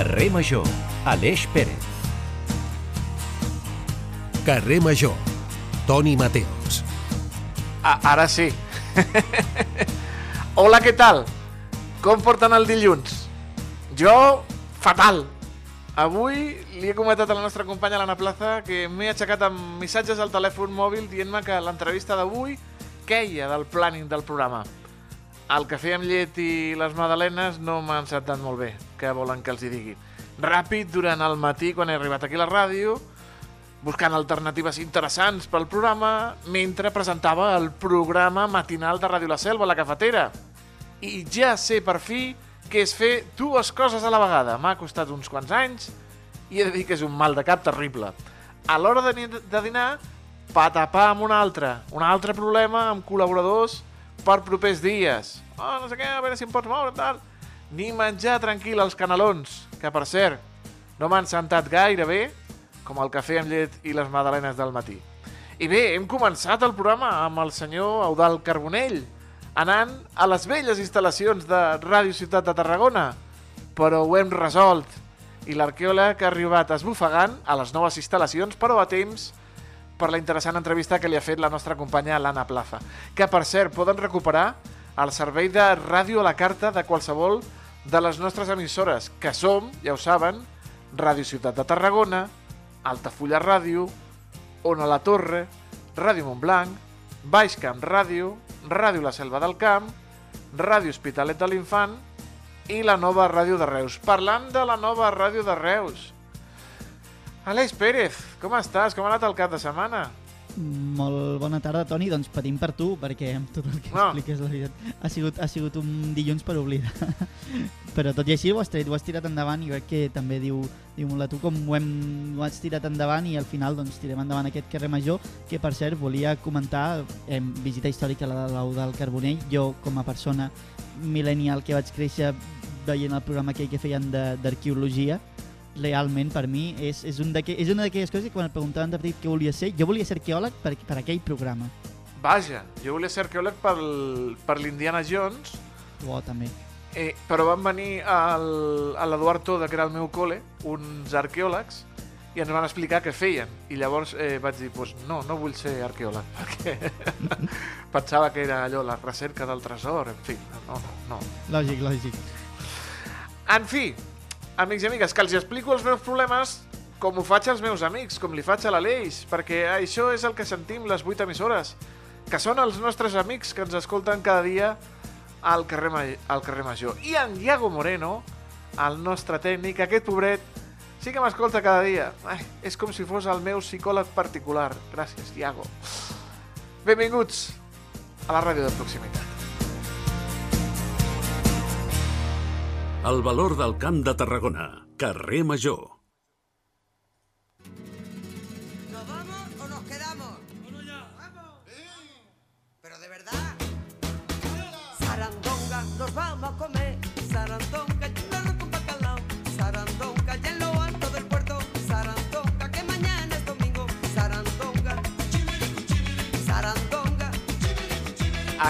Carrer Major, Aleix Pérez. Carrer Major, Toni Mateos. A ara sí. Hola, què tal? Com porten el dilluns? Jo, fatal. Avui li he comentat a la nostra companya l'Anna Plaza que m'he aixecat amb missatges al telèfon mòbil dient-me que l'entrevista d'avui queia del planning del programa. El cafè amb llet i les magdalenes no m'han sentat molt bé. Què volen que els hi digui? Ràpid, durant el matí, quan he arribat aquí a la ràdio, buscant alternatives interessants pel programa, mentre presentava el programa matinal de Ràdio La Selva, la cafetera. I ja sé per fi que és fer dues coses a la vegada. M'ha costat uns quants anys i he de dir que és un mal de cap terrible. A l'hora de, de dinar, patapar amb un altre. Un altre problema amb col·laboradors per propers dies. Oh, no sé què, a veure si em pots moure, tal. Ni menjar tranquil als canelons, que per cert, no m'han sentat gaire bé, com el cafè amb llet i les magdalenes del matí. I bé, hem començat el programa amb el senyor Eudal Carbonell, anant a les velles instal·lacions de Ràdio Ciutat de Tarragona, però ho hem resolt. I l'arqueòleg ha arribat esbufegant a les noves instal·lacions, però a temps per la interessant entrevista que li ha fet la nostra companya l'Anna Plaza, que per cert poden recuperar el servei de ràdio a la carta de qualsevol de les nostres emissores, que som, ja ho saben, Ràdio Ciutat de Tarragona, Altafulla Ràdio, Ona la Torre, Ràdio Montblanc, Baix Camp Ràdio, Ràdio La Selva del Camp, Ràdio Hospitalet de l'Infant i la nova Ràdio de Reus. Parlant de la nova Ràdio de Reus, Aleix Pérez, com estàs? Com ha anat el cap de setmana? Molt bona tarda, Toni. Doncs patim per tu, perquè amb tot el que No. expliques, la veritat, ha sigut, ha sigut un dilluns per oblidar. Però tot i així ho has, tret, ho has tirat endavant i crec que també diu, diu molt de tu com ho, hem, ho has tirat endavant i al final doncs, tirem endavant aquest carrer major que per cert volia comentar eh, visita històrica a la de l'Au del Carbonell jo com a persona millennial que vaig créixer veient el programa aquell que feien d'arqueologia realment per mi és, és, un és una d'aquelles coses que quan et preguntaven de petit què volia ser, jo volia ser arqueòleg per, per aquell programa. Vaja, jo volia ser arqueòleg pel, per l'Indiana Jones, Bo, també. eh, però van venir al, a l'Eduard Toda, que era el meu col·le, uns arqueòlegs, i ens van explicar què feien. I llavors eh, vaig dir, pues, no, no vull ser arqueòleg, perquè pensava que era allò, la recerca del tresor, en fi, no, no, no. Lògic, lògic. En fi, amics i amigues, que els explico els meus problemes com ho faig als meus amics, com li faig a l'Aleix, perquè això és el que sentim les 8 emissores, que són els nostres amics que ens escolten cada dia al carrer, Ma al carrer Major. I en Iago Moreno, el nostre tècnic, aquest pobret, sí que m'escolta cada dia. Ai, és com si fos el meu psicòleg particular. Gràcies, Iago. Benvinguts a la ràdio de proximitat. El valor del camp de Tarragona. Carrer Major.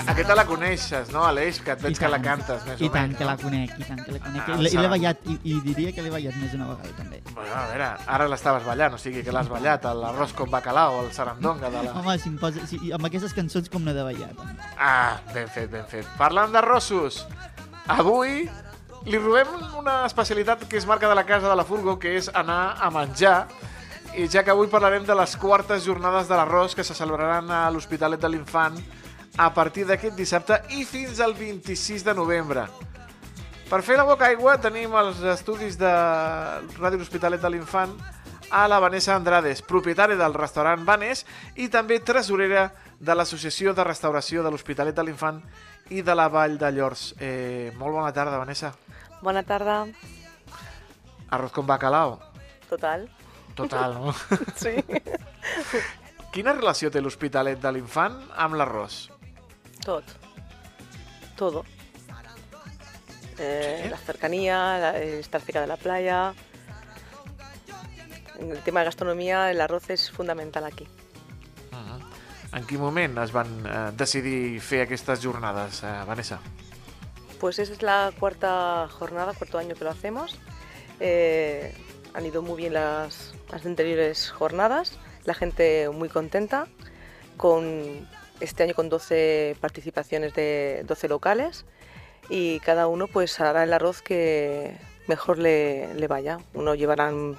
Aquesta la coneixes, no, Aleix? Que et veig que la cantes, més I o tant menys. que la conec, i tant que la conec. Ah, I l'he- I Sara. l'he ballat, i, i diria que l'he ballat més d'una vegada també. Bueno, a veure, ara l'estaves ballant, o sigui que l'has ballat, l'arròs con bacalao, el sarandonga de la... Home, si em posa, si, amb aquestes cançons com no he de ballar. També. Ah, ben fet, ben fet. Parlant d'arrossos, avui li robem una especialitat que és marca de la casa de la Furgo, que és anar a menjar, i ja que avui parlarem de les quartes jornades de l'arròs que se celebraran a l'Hospitalet de l'Infant a partir d'aquest dissabte i fins al 26 de novembre. Per fer la boca aigua tenim els estudis de Ràdio L'Hospitalet de l'Infant a la Vanessa Andrades, propietària del restaurant Vanés i també tresorera de l'Associació de Restauració de l'Hospitalet de l'Infant i de la Vall de Llors. Eh, molt bona tarda, Vanessa. Bona tarda. Arroz con bacalao. Total. Total, no? Sí. Quina relació té l'Hospitalet de l'Infant amb l'arròs? Tot. Todo. Eh, La cercanía, la- estar cerca de la playa. En el tema de gastronomía, el arroz es fundamental aquí. En quin moment es van eh, decidir fer aquestes jornades, eh, Vanessa? Pues esa es la cuarta jornada, cuarto año que lo hacemos. Eh, han ido muy bien las, las anteriores jornadas, la gente muy contenta, con este año con 12 participaciones de 12 locales y cada uno pues hará el arroz que mejor le, vaya. Uno llevarán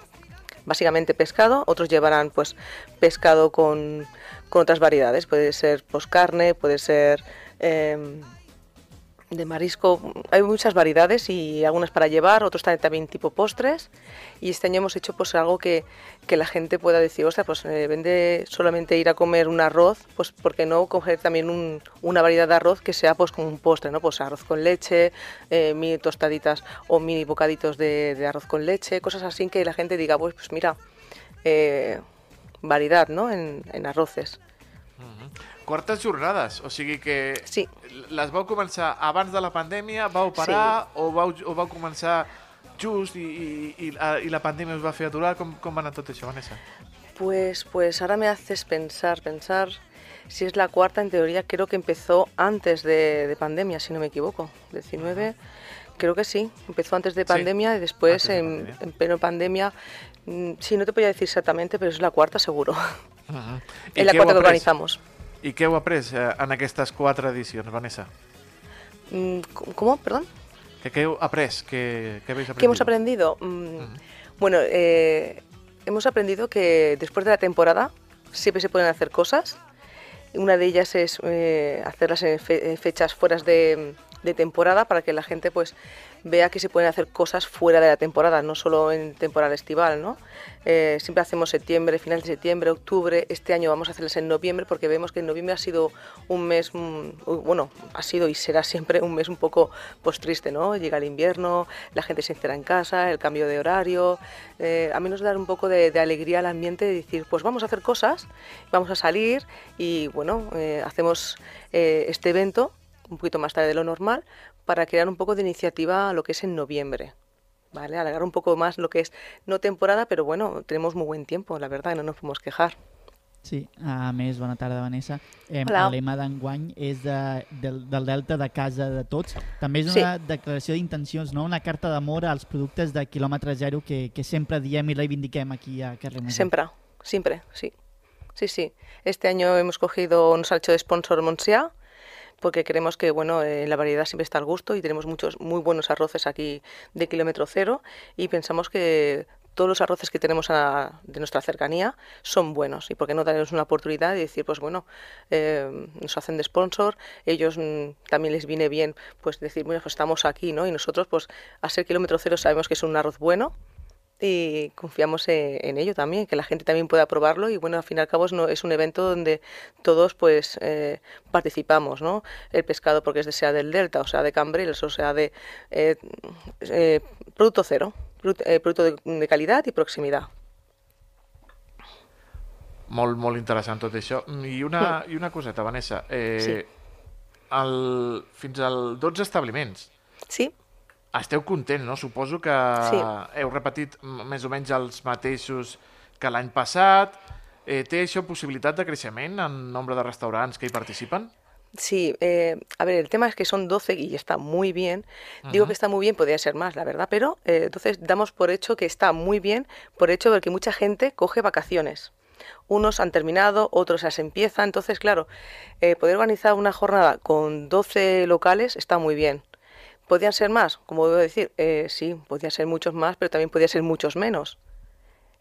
básicamente pescado, otros llevarán pues pescado con, con otras variedades, puede ser pues carne, puede ser em, de marisco, hay muchas variedades y algunas para llevar, otros también, tipo postres. Y este año hemos hecho pues algo que, que la gente pueda decir, o sea, pues eh, vende solamente ir a comer un arroz, pues ¿por qué no coger también un- una variedad de arroz que sea pues con un postre, ¿no? Pues arroz con leche, eh, mini tostaditas o mini bocaditos de, arroz con leche, cosas así que la gente diga, pues, pues mira, eh, variedad, ¿no? En arroces. Quartes jornades, o sigui que Sí. les vau començar abans de la pandèmia, vau parar o, vau, o vau començar just i, i, i, la- i la pandèmia us va fer aturar? Com, com va anar tot això, Vanessa? Pues, pues ahora me haces pensar, pensar. Si es la cuarta, en teoría creo que empezó antes de, de pandemia, si no me equivoco. 19, creo que sí. Empezó antes de Sí, pandemia y después de en, pandemia. en pleno pandemia. mm, Sí, no te podía decir exactamente, pero es la cuarta seguro. Uh -huh. Es la cuarta que organizamos. I què heu après eh, en aquestes quatre edicions, Vanessa? Mm, ¿Cómo? Perdón. Què heu après? Que, que habéis aprendido? ¿Qué hemos aprendido? Mm, Bueno, eh, hemos aprendido que después de la temporada siempre se pueden hacer cosas. Una de ellas es eh, hacerlas en fe- en fechas fuera de, de temporada para que la gente pues vea que se pueden hacer cosas fuera de la temporada, no solo en temporada estival, ¿no? Eh, siempre hacemos septiembre, final de septiembre, octubre. Este año vamos a hacerlas en noviembre porque vemos que en noviembre ha sido un mes, mm, bueno, ha sido y será siempre un mes un poco pues triste, ¿no? Llega el invierno, la gente se encierra en casa, el cambio de horario. Eh, a mí nos da un poco de, alegría al ambiente de decir, pues vamos a hacer cosas, vamos a salir y bueno, eh, hacemos este evento un poquito más tarde de lo normal para crear un poco de iniciativa a lo que es en noviembre. ¿Vale? Alargar un poco más lo que es no temporada, pero bueno, tenemos muy buen tiempo, la verdad, no nos podemos quejar. Sí, a més, bona tarda, Vanessa. Eh, Hola. el lema d'enguany és de, del, del Delta de casa de tots. També és Sí. una declaració d'intencions, no? una carta d'amor als productes de quilòmetre zero que, que sempre diem i reivindiquem aquí a Carrer Major. Siempre, siempre, sí. Sí, sí. Este año hemos cogido, nos ha hecho de sponsor Monsia, porque creemos que bueno, eh, la variedad siempre está al gusto y tenemos muchos muy buenos arroces aquí de kilómetro cero y pensamos que todos los arroces que tenemos a- de nuestra cercanía son buenos y por qué no darles una oportunidad y decir pues bueno eh, nos hacen de sponsor ellos mm, también les viene bien pues decir bueno pues estamos aquí no y nosotros pues a ser kilómetro cero sabemos que es un arroz bueno y confiamos eh, en ello también, que la gente también pueda probarlo y bueno, al fin y al cabo es, no, es un evento donde todos pues eh, participamos, ¿no? El pescado porque es de, sea del Delta o sea de Cambrils o sea de eh, eh, producto cero, produ- producto de, de calidad y proximidad. Molt, molt interessant tot això. I una, i una coseta, Vanessa. Eh, Sí. el, fins al 12 establiments. Sí, Esteu content, no? Suposo que Sí. heu repetit més o menys els mateixos que l'any passat. Eh, té això possibilitat de creixement en nombre de restaurants que hi participen? Sí, eh, a ver, el tema es que son 12 y está muy bien. Digo que está muy bien, podría ser más, la verdad, pero eh, entonces damos por hecho que está muy bien, por hecho de que mucha gente coge vacaciones. Unos han terminado, otros ya se empiezan. Entonces, claro, eh, poder organizar una jornada con 12 locales está muy bien. ¿Podrían ser más? Como debo decir, eh, sí, podrían ser muchos más, pero también podría ser muchos menos.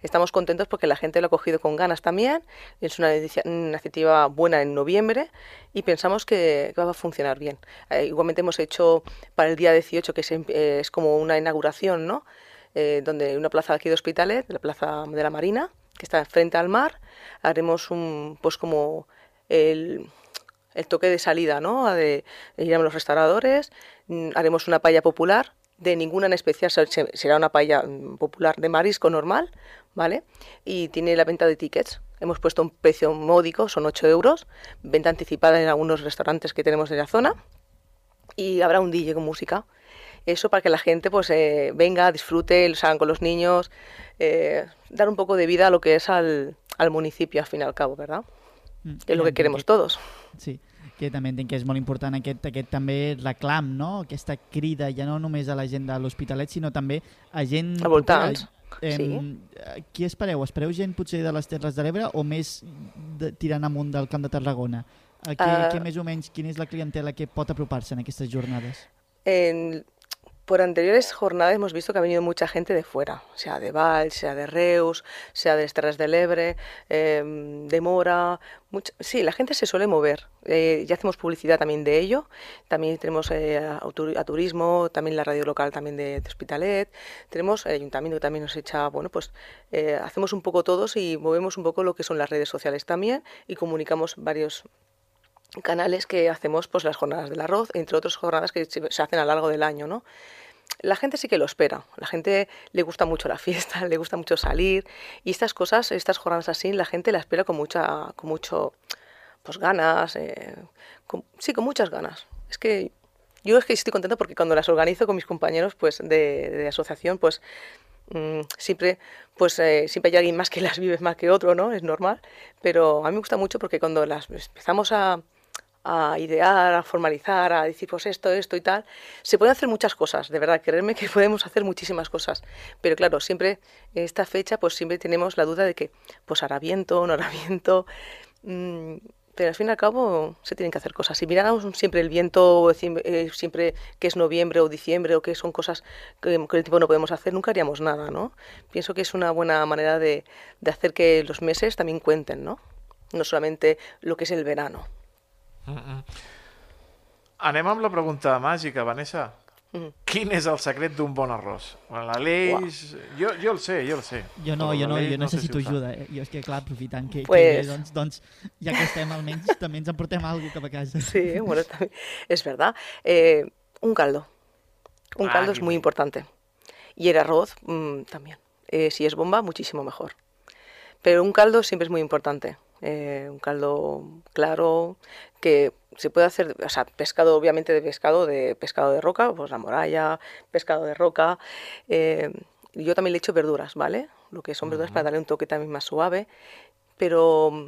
Estamos contentos porque la gente lo ha cogido con ganas también. Es una, inicia- una iniciativa buena en noviembre y pensamos que, va a funcionar bien. Eh, igualmente hemos hecho para el día 18, que eh, es como una inauguración, ¿no? Donde una plaza aquí de Hospitalet, la plaza de la Marina, que está frente al mar, haremos un, pues como el, el toque de salida, ¿no? De, iremos a los restauradores, mm, haremos una paella popular, de ninguna en especial, se- se- será una paella mm, popular de marisco normal, ¿vale? Y tiene la venta de tickets. Hemos puesto un precio módico, son 8 euros, venta anticipada en algunos restaurantes que tenemos en la zona y habrá un DJ con música. Eso para que la gente pues eh, venga, disfrute, hagan con los niños, eh, dar un poco de vida a lo que es al, al municipio al fin y al cabo, ¿verdad? Mm, Que lo i que queremos todos. Sí, que també entenc que és molt important aquest, aquest també reclam, no? Aquesta crida ja no només a la gent de l'Hospitalet, sinó també a gent... Al voltants, Em, sí. eh, Qui espereu? Espereu gent potser de les Terres de l'Ebre o més de, tirant amunt del Camp de Tarragona? A què, Eh, què més o menys, quina és la clientela que pot apropar-se en aquestes jornades? En- por anteriores jornadas hemos visto que ha venido mucha gente de fuera, sea de Val, sea de Reus, sea de las Terras del Ebre, em, de Mora. sí, la gente se suele mover. Eh, ya hacemos publicidad también de ello. También tenemos eh, a, a turismo, también la radio local también de, de Hospitalet. Tenemos el ayuntamiento que también nos echa, bueno, pues eh, hacemos un poco todos y movemos un poco lo que son las redes sociales también y comunicamos varios canales que hacemos pues las jornadas del arroz, entre otras jornadas que se hacen a lo largo del año, ¿no? La gente sí que lo espera, la gente le gusta mucho la fiesta, le gusta mucho salir y estas cosas, estas jornadas así, la gente la espera con mucha, con mucho, pues ganas, eh, sí, con muchas ganas. Es que yo es que estoy contenta porque cuando las organizo con mis compañeros pues de, de asociación, pues mm, siempre pues eh, siempre hay alguien más que las vive más que otro, ¿no? Es normal, pero a mí me gusta mucho porque cuando las empezamos a, a idear, a formalizar, a decir pues esto, esto y tal, se pueden hacer muchas cosas, de verdad, creerme que podemos hacer muchísimas cosas, pero claro, siempre en esta fecha pues siempre tenemos la duda de que pues hará viento, no hará viento, mm, pero al fin y al cabo se tienen que hacer cosas. Si miráramos siempre el viento, eh, siempre que es noviembre o diciembre o que son cosas que el tiempo no podemos hacer, nunca haríamos nada, ¿no? Pienso que es una buena manera de, de hacer que los meses también cuenten, ¿no? No solamente lo que es el verano. Anem amb la pregunta màgica, Vanessa. Mm. Quin és el secret d'un bon arròs? L'Aleix... Jo, jo el sé, jo el sé. Jo no, Però jo no, jo sé si necessito ho sap. ajuda. Eh? Jo és que, clar, aprofitant que, Pues- que doncs, doncs, ja que estem, almenys també ens emportem alguna cap a casa. Sí, bueno, también es verdad. Eh, un caldo. Un Ah, caldo es muy bien. importante. Y el arroz mm, también. Eh, si es bomba, muchísimo mejor. Pero un caldo siempre es muy importante. Eh, un caldo claro que se puede hacer, o sea, pescado obviamente de pescado, de pescado de roca, pues la moralla, pescado de roca. eh, yo también le echo verduras, ¿vale? Lo que son verduras para darle un toque también más suave. Pero mm,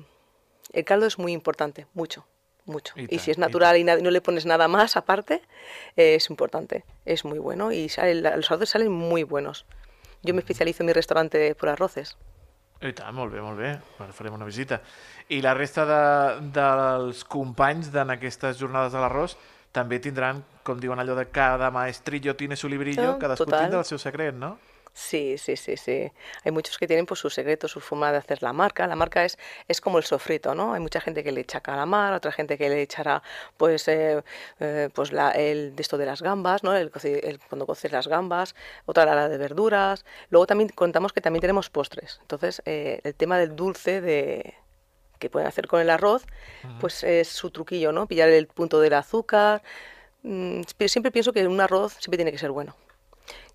el caldo es muy importante, mucho, mucho. Y si es natural y, no le pones nada más aparte, eh, es importante, es muy bueno y sale- los arroces salen muy buenos. Yo me especializo en mi restaurante por arroces. I tant, molt bé, molt bé. Bueno, farem una visita. I la resta de, dels companys d'en aquestes jornades de l'arròs també tindran, com diuen allò de cada maestrillo tiene su librillo, Ah, cadascú total. tindrà el seu secret, no? Sí, sí, sí, sí. Hay muchos que tienen pues su secreto, su forma de hacer la marca. La marca es, es como el sofrito, ¿no? Hay mucha gente que le echa calamar, otra gente que le echará pues, eh, eh, pues la, el de esto de las gambas, ¿no? El, cuando coces las gambas, otra la de verduras. Luego también contamos que también tenemos postres. Entonces, eh, el tema del dulce de que pueden hacer con el arroz, pues es su truquillo, ¿no? Pillar el punto del azúcar. Mm, pero siempre pienso que un arroz siempre tiene que ser bueno.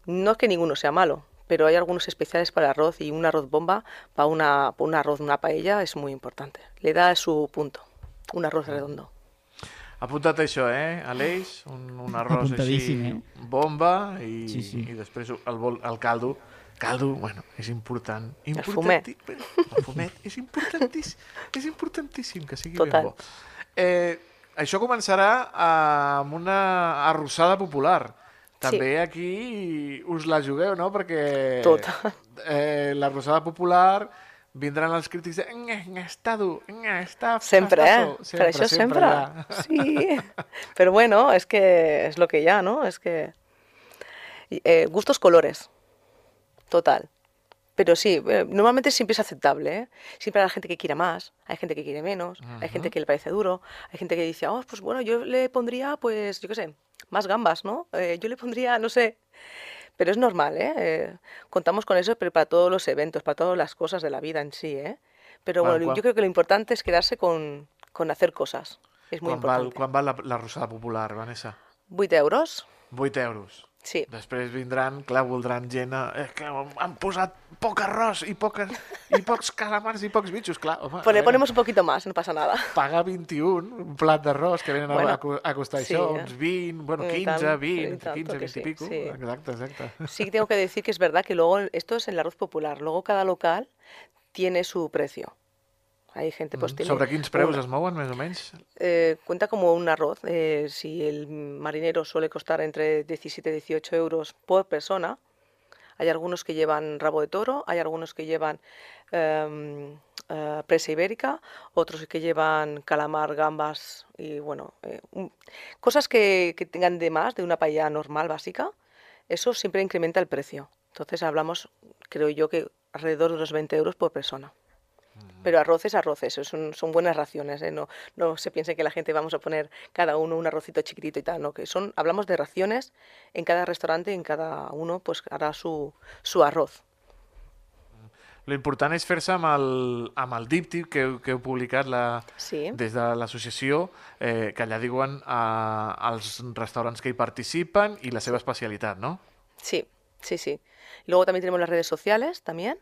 No es que ninguno sea malo, pero hay algunos especiales para el arroz y un arroz bomba para una, para un arroz, una paella es muy importante. Le da su punto, un arroz redondo. Apunta't això, eh, Aleix? Un, un arròs així, Apuntadíssim, eh? bomba, i, Sí, sí. i després el, bol, el caldo. Caldo, bueno, és important. fumet. importanti- bueno, El fumet és importantíssim. és importantíssim que sigui Total. ben bo. Eh, això començarà amb una arrossada popular. També aquí us la jugueu, no? Perquè Total. eh, l'arrossada popular vindran els crítics de "Nye, nye, està dur, està, Siempre, està ¿eh? feo". Pero eso siempre. ja. Sí. Pero bueno, es que es lo que ya, ¿no? Es que. eh, gustos, colores. Total. Pero sí, eh, normalmente siempre es aceptable, ¿eh? Siempre hay gente que quiere más, hay gente que quiere menos, hay gente que le parece duro, hay gente que dice, oh, pues bueno, yo le pondría, pues, yo qué sé, más gambas, ¿no? Eh, yo le pondría, no sé. Pero es normal, ¿eh? Eh, Contamos con eso pero para todos los eventos, para todas las cosas de la vida en sí, ¿eh? Pero bueno, quan- yo creo que lo importante es quedarse con, con hacer cosas. Es muy Quan val, importante. quan val la, la rossada popular, Vanessa? 8 euros, 8 euros. Sí. Després vindran, clar, voldran gent... a- És que han posat poc arròs i, poques, i pocs calamars i pocs bitxos, clar. Home, le veure, ponemos un poquito más, no pasa nada. Paga 21, un plat d'arròs, que venen Bueno, a, a, co- a costar sí, això, eh? uns 20, bueno, I 15, tant, 20, i tant 15, que 20 sí, i pico. sí. Exacte, exacte. Sí que tengo que decir que es verdad que luego esto es el arroz popular. Luego cada local tiene su precio. Hay gente, pues tiene... Mm. Sobre quins preus una- es mouen, més o menys? Eh, cuenta como un arroz. eh, si el marinero suele costar entre 17 y 18 euros por persona, hay algunos que llevan rabo de toro, hay algunos que llevan em, eh, presa ibérica, otros que llevan calamar, gambas y bueno, eh, un- cosas que, que tengan de más de una paella normal básica, eso siempre incrementa el precio. Entonces hablamos, creo yo, que alrededor de unos 20 euros por persona. Pero arroz es arroz, eso son, son buenas raciones, ¿eh? no, no se piense que la gente vamos a poner cada uno un arrocito chiquitito y tal, no, que son, hablamos de raciones en cada restaurante, en cada uno pues hará su, su arroz. L'important és fer-se amb, el, amb el díptic que, que heu publicat la, Sí. des de l'associació, eh, que allà diuen eh, els restaurants que hi participen i la seva especialitat, no? Sí, sí, sí. Luego también tenemos las redes sociales también,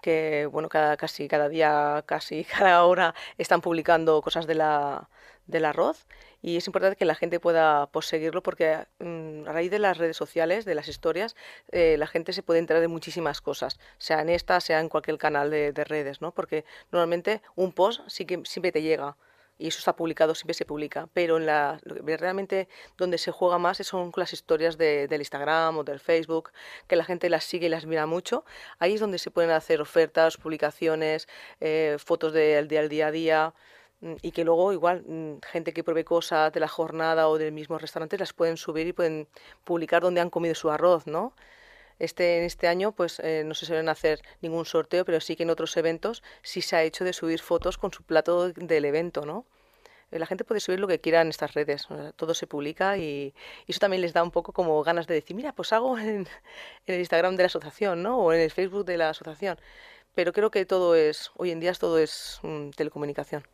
que bueno, cada, casi cada día, casi cada hora están publicando cosas de la, del arroz y es importante que la gente pueda pues, seguirlo porque mm, a raíz de las redes sociales, de las historias, eh, la gente se puede enterar de muchísimas cosas, sea en esta, sea en cualquier canal de, de redes, ¿no? Porque normalmente un post sí que siempre te llega y eso está publicado, siempre se publica, pero realmente donde se juega más son las historias de- del Instagram o del Facebook, que la gente las sigue y las mira mucho. Ahí es donde se pueden hacer ofertas, publicaciones, eh, fotos del día al día a día mm, y que luego igual mm, gente que pruebe cosas de la jornada o del mismo restaurante las pueden subir y pueden publicar donde han comido su arroz, ¿no? Este, en este año pues eh, no se suelen hacer ningún sorteo, pero sí que en otros eventos sí se ha hecho de subir fotos con su plato del evento, ¿no? Eh, La gente puede subir lo que quiera en estas redes, todo se publica y, eso también les da un poco como ganas de decir, mira, pues hago en, en el Instagram de la asociación, ¿no? O en el Facebook de la asociación. Pero creo que todo es, hoy en día todo es mm, telecomunicación.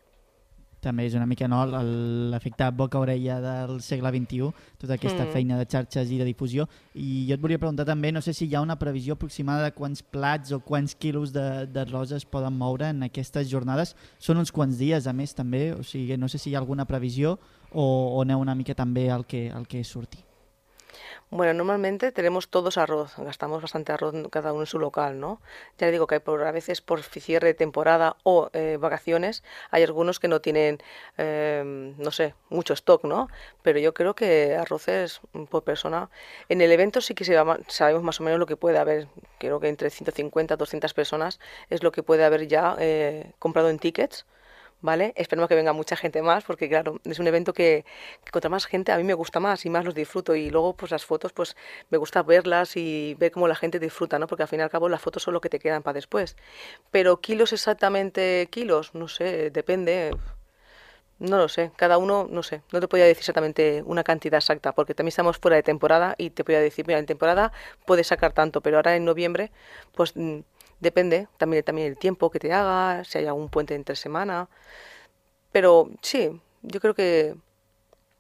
També és una mica no, l'efecte boca-orella del segle XXI, tota aquesta Mm. feina de xarxes i de difusió. I jo et volia preguntar també, no sé si hi ha una previsió aproximada de quants plats o quants quilos de- d'arròs es poden moure en aquestes jornades. Són uns quants dies, a més, també, o sigui, no sé si hi ha alguna previsió o, o aneu una mica també al que, al que surti. Bueno, normalmente tenemos todos arroz, gastamos bastante arroz cada uno en su local, ¿no? Ya le digo que hay por, a veces por cierre de temporada o eh, vacaciones hay algunos que no tienen, eh, no sé, mucho stock, ¿no? Pero yo creo que arroz es mm, por persona. En el evento sí que sabemos más o menos lo que puede haber, creo que entre 150 200 personas es lo que puede haber ya eh, comprado en tickets. ¿Vale? Esperemos que venga mucha gente más, porque claro, es un evento que, contra más gente a mí me gusta más y más los disfruto. Y luego, pues las fotos, pues me gusta verlas y ver cómo la gente disfruta, ¿no? Porque al fin y al cabo las fotos son lo que te quedan para después. Pero kilos exactamente, kilos, no sé, depende. No lo sé, cada uno, no sé, no te podía decir exactamente una cantidad exacta, porque también estamos fuera de temporada y te podía decir, mira, en temporada puedes sacar tanto, pero ahora en noviembre, pues mm, depende también, también el tiempo que te haga, si hay algún puente entre semana. Pero sí, yo creo que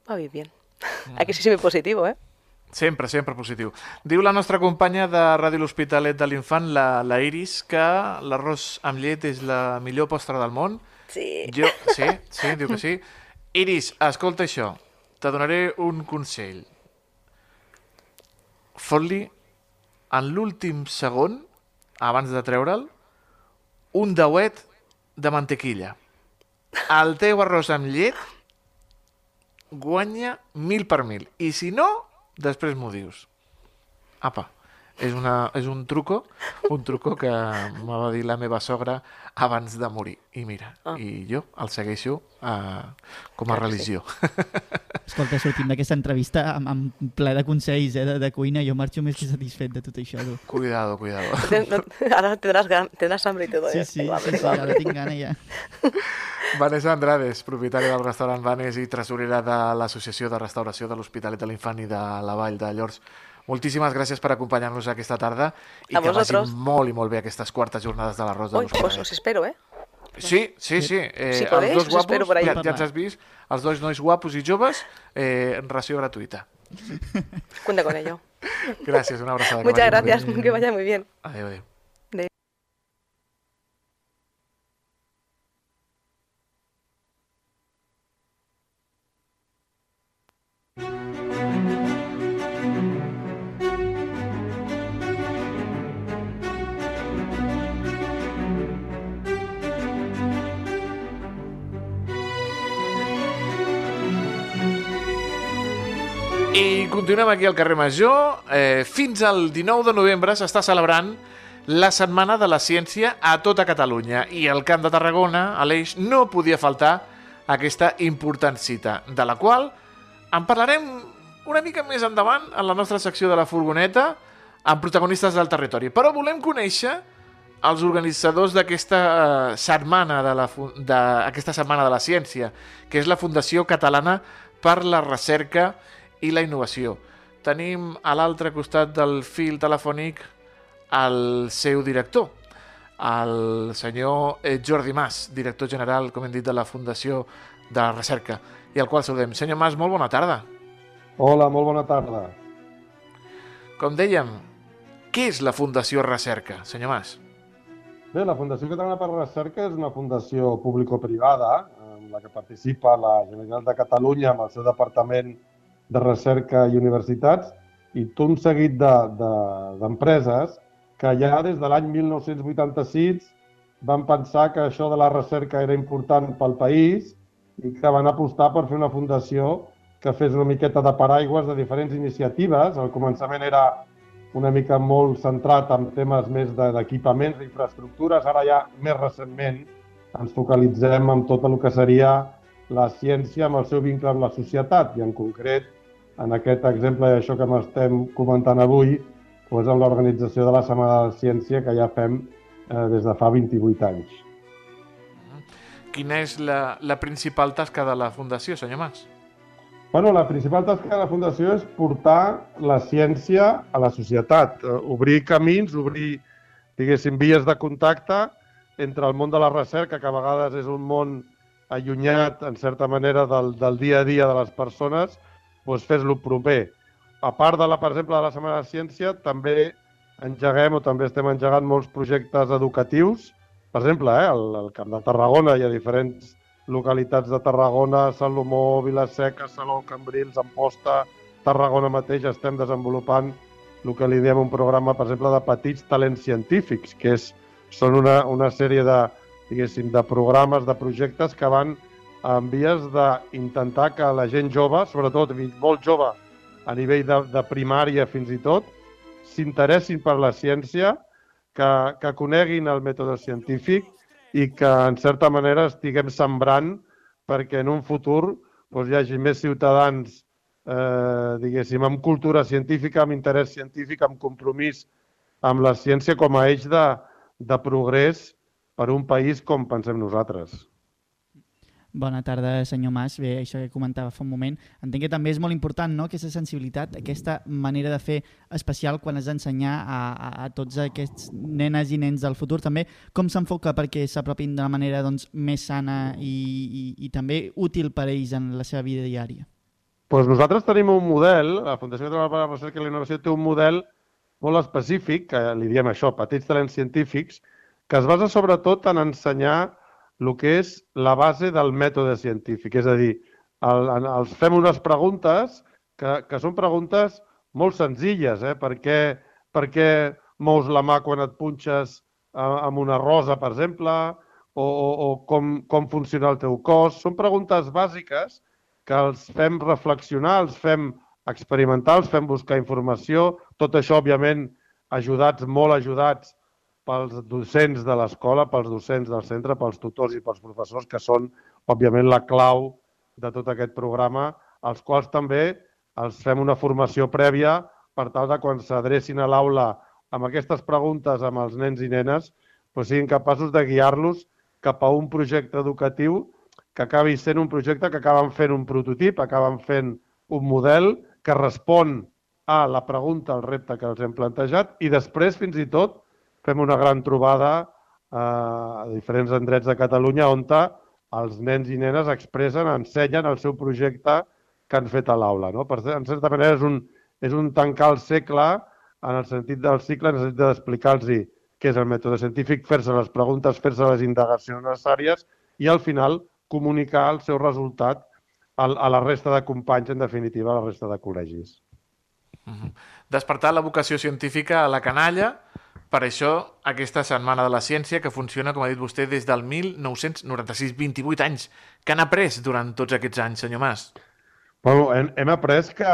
va bien. hay que ser siempre positivo, ¿eh? Sempre, sempre positiu. Diu la nostra companya de Ràdio L'Hospitalet de l'Infant, la, la Iris, que l'arròs amb llet és la millor postre del món. Sí. Jo, sí, sí, diu que sí. Iris, escolta això. Te donaré un consell. Fot-li en l'últim segon, abans de treure'l, un dauet de mantequilla. El teu arròs amb llet guanya mil per mil. I si no, després m'ho dius. Apa, és, una, és un truco, un truco que me va dir la meva sogra abans de morir. I mira, Ah. i jo el segueixo uh, com a Clar que sí. religió. Escolta, sortim d'aquesta entrevista amb, amb ple de consells eh, de, de cuina. Jo marxo més que satisfet de tot això. Tu. cuidado, cuidado. No- ahora tendrás, gan- tendrás hambre y todo. Sí, ¿eh? sí, Tengo sí, sí, ara tinc gana ja. Vanessa Andrades, propietària del restaurant Vanes i tresorera de l'Associació de Restauració de l'Hospitalet de l'Infant i de la Vall de Llors. Moltíssimes gràcies per acompanyar-nos aquesta tarda i A que vosaltres. vagin molt i molt bé aquestes quartes jornades de l'arròs de Uy, pues os espero, ¿eh? Sí, sí, sí. Eh, Si els dos guapos, por ahí. ja, ja ens has vist, els dos nois guapos i joves, eh, ració gratuïta. Cuenta con ello. Gràcies, una abraçada. que Muchas vagi gracias, que vaya muy bien. Adéu, adéu. I continuem aquí al carrer Major. Eh, fins al 19 de novembre s'està celebrant la Setmana de la Ciència a tota Catalunya i al Camp de Tarragona, a l'Eix, no podia faltar aquesta important cita, de la qual en parlarem una mica més endavant en la nostra secció de la furgoneta amb protagonistes del territori. Però volem conèixer els organitzadors d'aquesta eh, setmana de la fu- d'aquesta setmana de la ciència, que és la Fundació Catalana per la Recerca i la Innovació. Tenim a l'altre costat del fil telefònic el seu director, el senyor eh, Jordi Mas, director general, com hem dit, de la Fundació de la Recerca, i al qual saludem. Senyor Mas, molt bona tarda. Hola, molt bona tarda. Com dèiem, què és la Fundació Recerca, senyor Mas? Bé, la Fundació Catalana per la Recerca és una fundació público-privada en la que participa la Generalitat de Catalunya amb el seu Departament de Recerca i Universitats i tot un seguit d'empreses de, d'empreses que ja des de l'any 1986 van pensar que això de la recerca era important pel país i que van apostar per fer una fundació que fes una miqueta de paraigües de diferents iniciatives. Al començament era una mica molt centrat en temes més de- d'equipaments, d'infraestructures. Ara ja, més recentment, ens focalitzem en tot el que seria la ciència amb el seu vincle amb la societat i en concret, en aquest exemple d'això que estem comentant avui, doncs amb l'organització de la Setmana de la Ciència que ja fem eh, des de fa 28 anys. Quina és la, la principal tasca de la Fundació, senyor Mas? Bueno, la principal tasca de la Fundació és portar la ciència a la societat, eh, obrir camins, obrir, diguéssim, vies de contacte entre el món de la recerca, que a vegades és un món allunyat, en certa manera, del, del dia a dia de les persones, doncs fes-lo proper. A part, de la, per exemple, de la Setmana de Ciència, també engeguem o també estem engegant molts projectes educatius. Per exemple, eh, al, al Camp de Tarragona hi ha diferents localitats de Tarragona, Salomó, Vilaseca, Salou, Cambrils, Amposta, Tarragona mateix estem desenvolupant el que li diem un programa, per exemple, de petits talents científics, que és, són una, una sèrie de, diguéssim, de programes, de projectes que van en vies d'intentar que la gent jove, sobretot molt jove a nivell de, de primària fins i tot, s'interessin per la ciència, que, que coneguin el mètode científic i que, en certa manera, estiguem sembrant perquè en un futur doncs, hi hagi més ciutadans, eh, diguéssim, amb cultura científica, amb interès científic, amb compromís amb la ciència com a eix de, de progrés per un país com pensem nosaltres. Bona tarda, senyor Mas. Bé, això que comentava fa un moment. Entenc que també és molt important no? aquesta sensibilitat, aquesta manera de fer especial quan has d'ensenyar a, a, a tots aquests nenes i nens del futur. També com s'enfoca perquè s'apropin de la manera doncs, més sana i, i, i també útil per a ells en la seva vida diària. Pues nosaltres tenim un model, la Fundació Catalana per la Recerca i la Innovació té un model molt específic, que li diem això, petits talents científics, que es basa sobretot en ensenyar el que és la base del mètode científic. És a dir, el, els fem unes preguntes que, que són preguntes molt senzilles. Eh? Per, què, per què mous la mà quan et punxes eh, amb una rosa, per exemple? O, o, o com, com funciona el teu cos? Són preguntes bàsiques que els fem reflexionar, els fem experimentar, els fem buscar informació. Tot això, òbviament, ajudats, molt ajudats pels docents de l'escola, pels docents del centre, pels tutors i pels professors, que són, òbviament, la clau de tot aquest programa, als quals també els fem una formació prèvia per tal de quan s'adrecin a l'aula amb aquestes preguntes amb els nens i nenes, doncs siguin capaços de guiar-los cap a un projecte educatiu que acabi sent un projecte que acaben fent un prototip, acaben fent un model que respon a la pregunta, al repte que els hem plantejat i després, fins i tot, fem una gran trobada eh, a diferents endrets de Catalunya on els nens i nenes expressen, ensenyen el seu projecte que han fet a l'aula. No? Per, en certa manera és un, és un tancar el segle en el sentit del cicle, en el sentit d'explicar-los què és el mètode científic, fer-se les preguntes, fer-se les indagacions necessàries i al final comunicar el seu resultat a la resta de companys, en definitiva, a la resta de col·legis. Despertar la vocació científica a la canalla, per això aquesta Setmana de la Ciència, que funciona, com ha dit vostè, des del 1996, 28 anys. que han après durant tots aquests anys, senyor Mas? Bueno, hem, hem après que,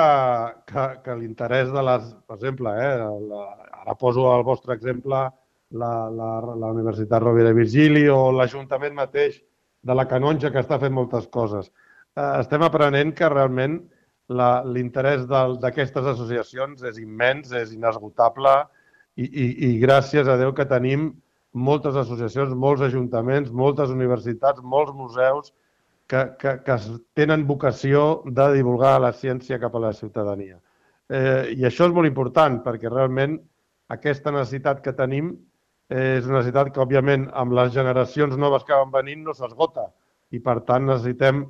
que, que l'interès de les... Per exemple, eh, la, ara poso el vostre exemple la, la, la Universitat Rovira Virgili o l'Ajuntament mateix de la Canonja, que està fent moltes coses. Eh, estem aprenent que realment l'interès d'aquestes associacions és immens, és inesgotable i, i, i gràcies a Déu que tenim moltes associacions, molts ajuntaments, moltes universitats, molts museus que, que, que tenen vocació de divulgar la ciència cap a la ciutadania. Eh, I això és molt important perquè realment aquesta necessitat que tenim és una necessitat que, òbviament, amb les generacions noves que van venint no s'esgota i, per tant, necessitem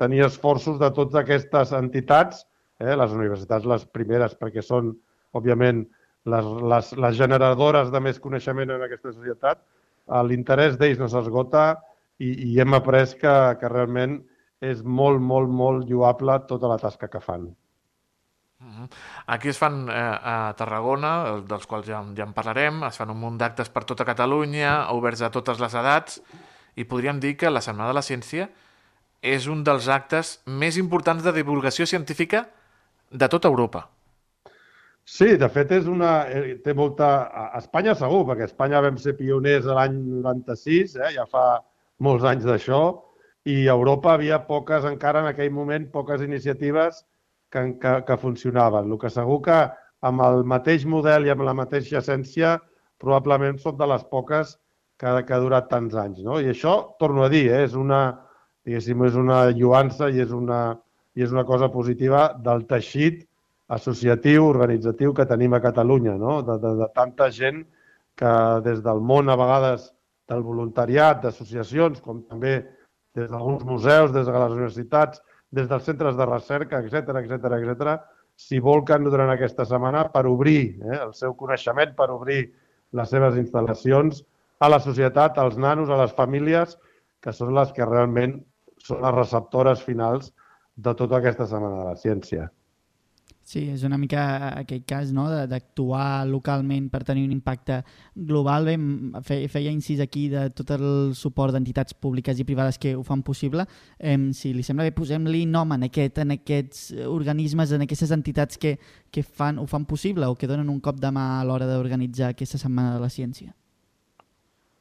tenir esforços de totes aquestes entitats, eh, les universitats les primeres, perquè són, òbviament, les, les, les generadores de més coneixement en aquesta societat, eh, l'interès d'ells no s'esgota i, i hem après que, que realment és molt, molt, molt lloable tota la tasca que fan. Mhm. Aquí es fan eh, a Tarragona, dels quals ja, ja en parlarem, es fan un munt d'actes per tota Catalunya, oberts a totes les edats, i podríem dir que la Setmana de la Ciència és un dels actes més importants de divulgació científica de tota Europa. Sí, de fet és una, eh, té molta... A Espanya segur, perquè a Espanya vam ser pioners l'any 96, eh, ja fa molts anys d'això, i a Europa havia poques, encara en aquell moment, poques iniciatives que, que, que funcionaven. El que segur que amb el mateix model i amb la mateixa essència probablement són de les poques que, que ha durat tants anys. No? I això, torno a dir, eh, és una, diguéssim, és una lluança i és una, i és una cosa positiva del teixit associatiu, organitzatiu que tenim a Catalunya, no? de, de, de tanta gent que des del món, a vegades, del voluntariat, d'associacions, com també des d'alguns museus, des de les universitats, des dels centres de recerca, etc etc etc, s'hi volquen durant aquesta setmana per obrir eh, el seu coneixement, per obrir les seves instal·lacions a la societat, als nanos, a les famílies, que són les que realment són les receptores finals de tota aquesta setmana de la ciència. Sí, és una mica aquest cas no? d'actuar localment per tenir un impacte global. Bé, m- fe- feia incís aquí de tot el suport d'entitats públiques i privades que ho fan possible. Em, si li sembla bé, posem-li nom en, aquest, en aquests organismes, en aquestes entitats que, que fan, ho fan possible o que donen un cop de mà a l'hora d'organitzar aquesta Setmana de la Ciència.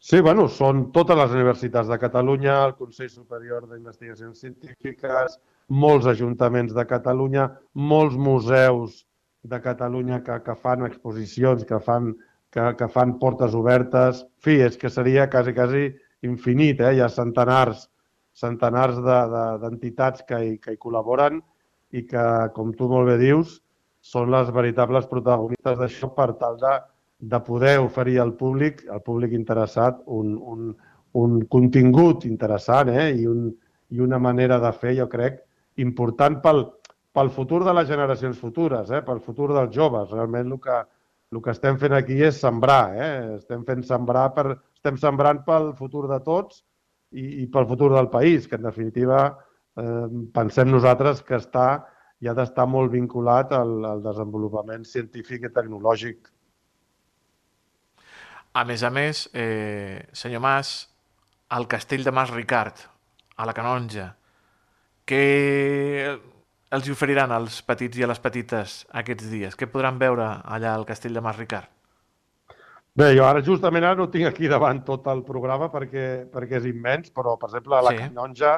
Sí, bueno, són totes les universitats de Catalunya, el Consell Superior d'Investigacions Científiques, molts ajuntaments de Catalunya, molts museus de Catalunya que, que fan exposicions, que fan, que, que fan portes obertes. En fi, és que seria quasi, quasi infinit, eh? Hi ha centenars, centenars de- de- d'entitats que, hi, que hi col·laboren i que, com tu molt bé dius, són les veritables protagonistes d'això per tal de, de poder oferir al públic, al públic interessat, un, un, un contingut interessant eh? I, un, i una manera de fer, jo crec, important pel, pel futur de les generacions futures, eh? pel futur dels joves. Realment el que, el que estem fent aquí és sembrar, eh? estem fent sembrar per, estem sembrant pel futur de tots i, i pel futur del país, que en definitiva eh, pensem nosaltres que està i ha d'estar molt vinculat al, al desenvolupament científic i tecnològic A més a més, eh, senyor Mas, el castell de Mas Ricard, a la Canonja, què els oferiran als petits i a les petites aquests dies? Què podran veure allà al castell de Mas Ricard? Bé, jo ara justament ara no tinc aquí davant tot el programa perquè, perquè és immens, però, per exemple, a la Sí. sí. Canonja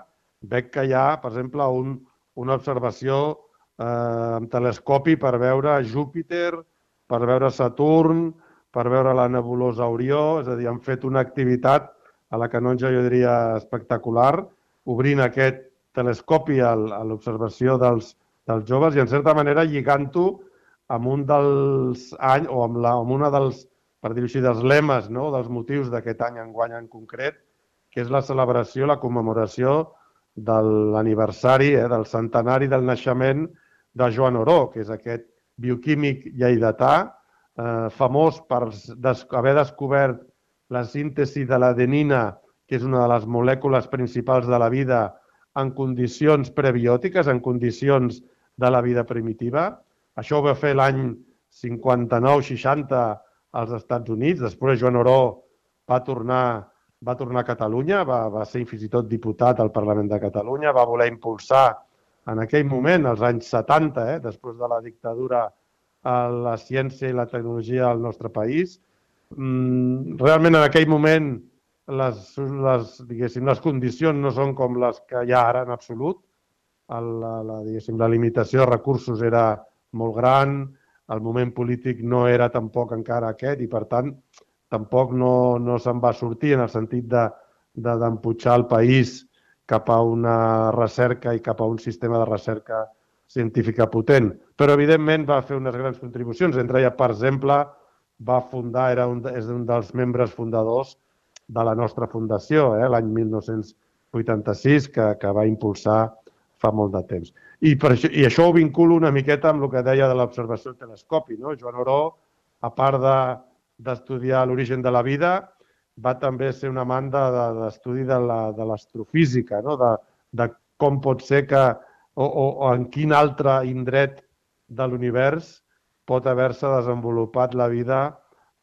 veig que hi ha, per exemple, un, una observació eh, amb telescopi per veure Júpiter, per veure Saturn, per veure la nebulosa Orió, és a dir, han fet una activitat a la Canonja, jo diria, espectacular, obrint aquest telescopi a l'observació dels, dels joves i, en certa manera, lligant-ho amb un dels anys, o amb, la, amb una dels, per dir-ho així, dels lemes, no? dels motius d'aquest any enguany en concret, que és la celebració, la commemoració de l'aniversari, eh, del centenari del naixement de Joan Oró, que és aquest bioquímic lleidatà, eh, famós per des haver descobert la síntesi de l'adenina, que és una de les molècules principals de la vida en condicions prebiòtiques, en condicions de la vida primitiva. Això ho va fer l'any 59-60 als Estats Units. Després Joan Oró va tornar, va tornar a Catalunya, va, va ser fins i tot diputat al Parlament de Catalunya, va voler impulsar en aquell moment, als anys 70, eh, després de la dictadura a la ciència i la tecnologia al nostre país. Mm, realment en aquell moment les, les, diguéssim, les condicions no són com les que hi ha ara en absolut. El, la, la, diguéssim, la limitació de recursos era molt gran, el moment polític no era tampoc encara aquest i, per tant, tampoc no, no se'n va sortir en el sentit de d'emputxar el país cap a una recerca i cap a un sistema de recerca científica potent. Però, evidentment, va fer unes grans contribucions. Entre ella, per exemple, va fundar, era un, és un dels membres fundadors de la nostra fundació, eh, l'any 1986, que, que va impulsar fa molt de temps. I, per això, I això ho vinculo una miqueta amb el que deia de l'observació del telescopi. No? Joan Oró, a part d'estudiar de, l'origen de la vida, va també ser una amant d'estudi de, de l'astrofísica, no? de, de com pot ser que, o, o, o en quin altre indret de l'univers pot haver-se desenvolupat la vida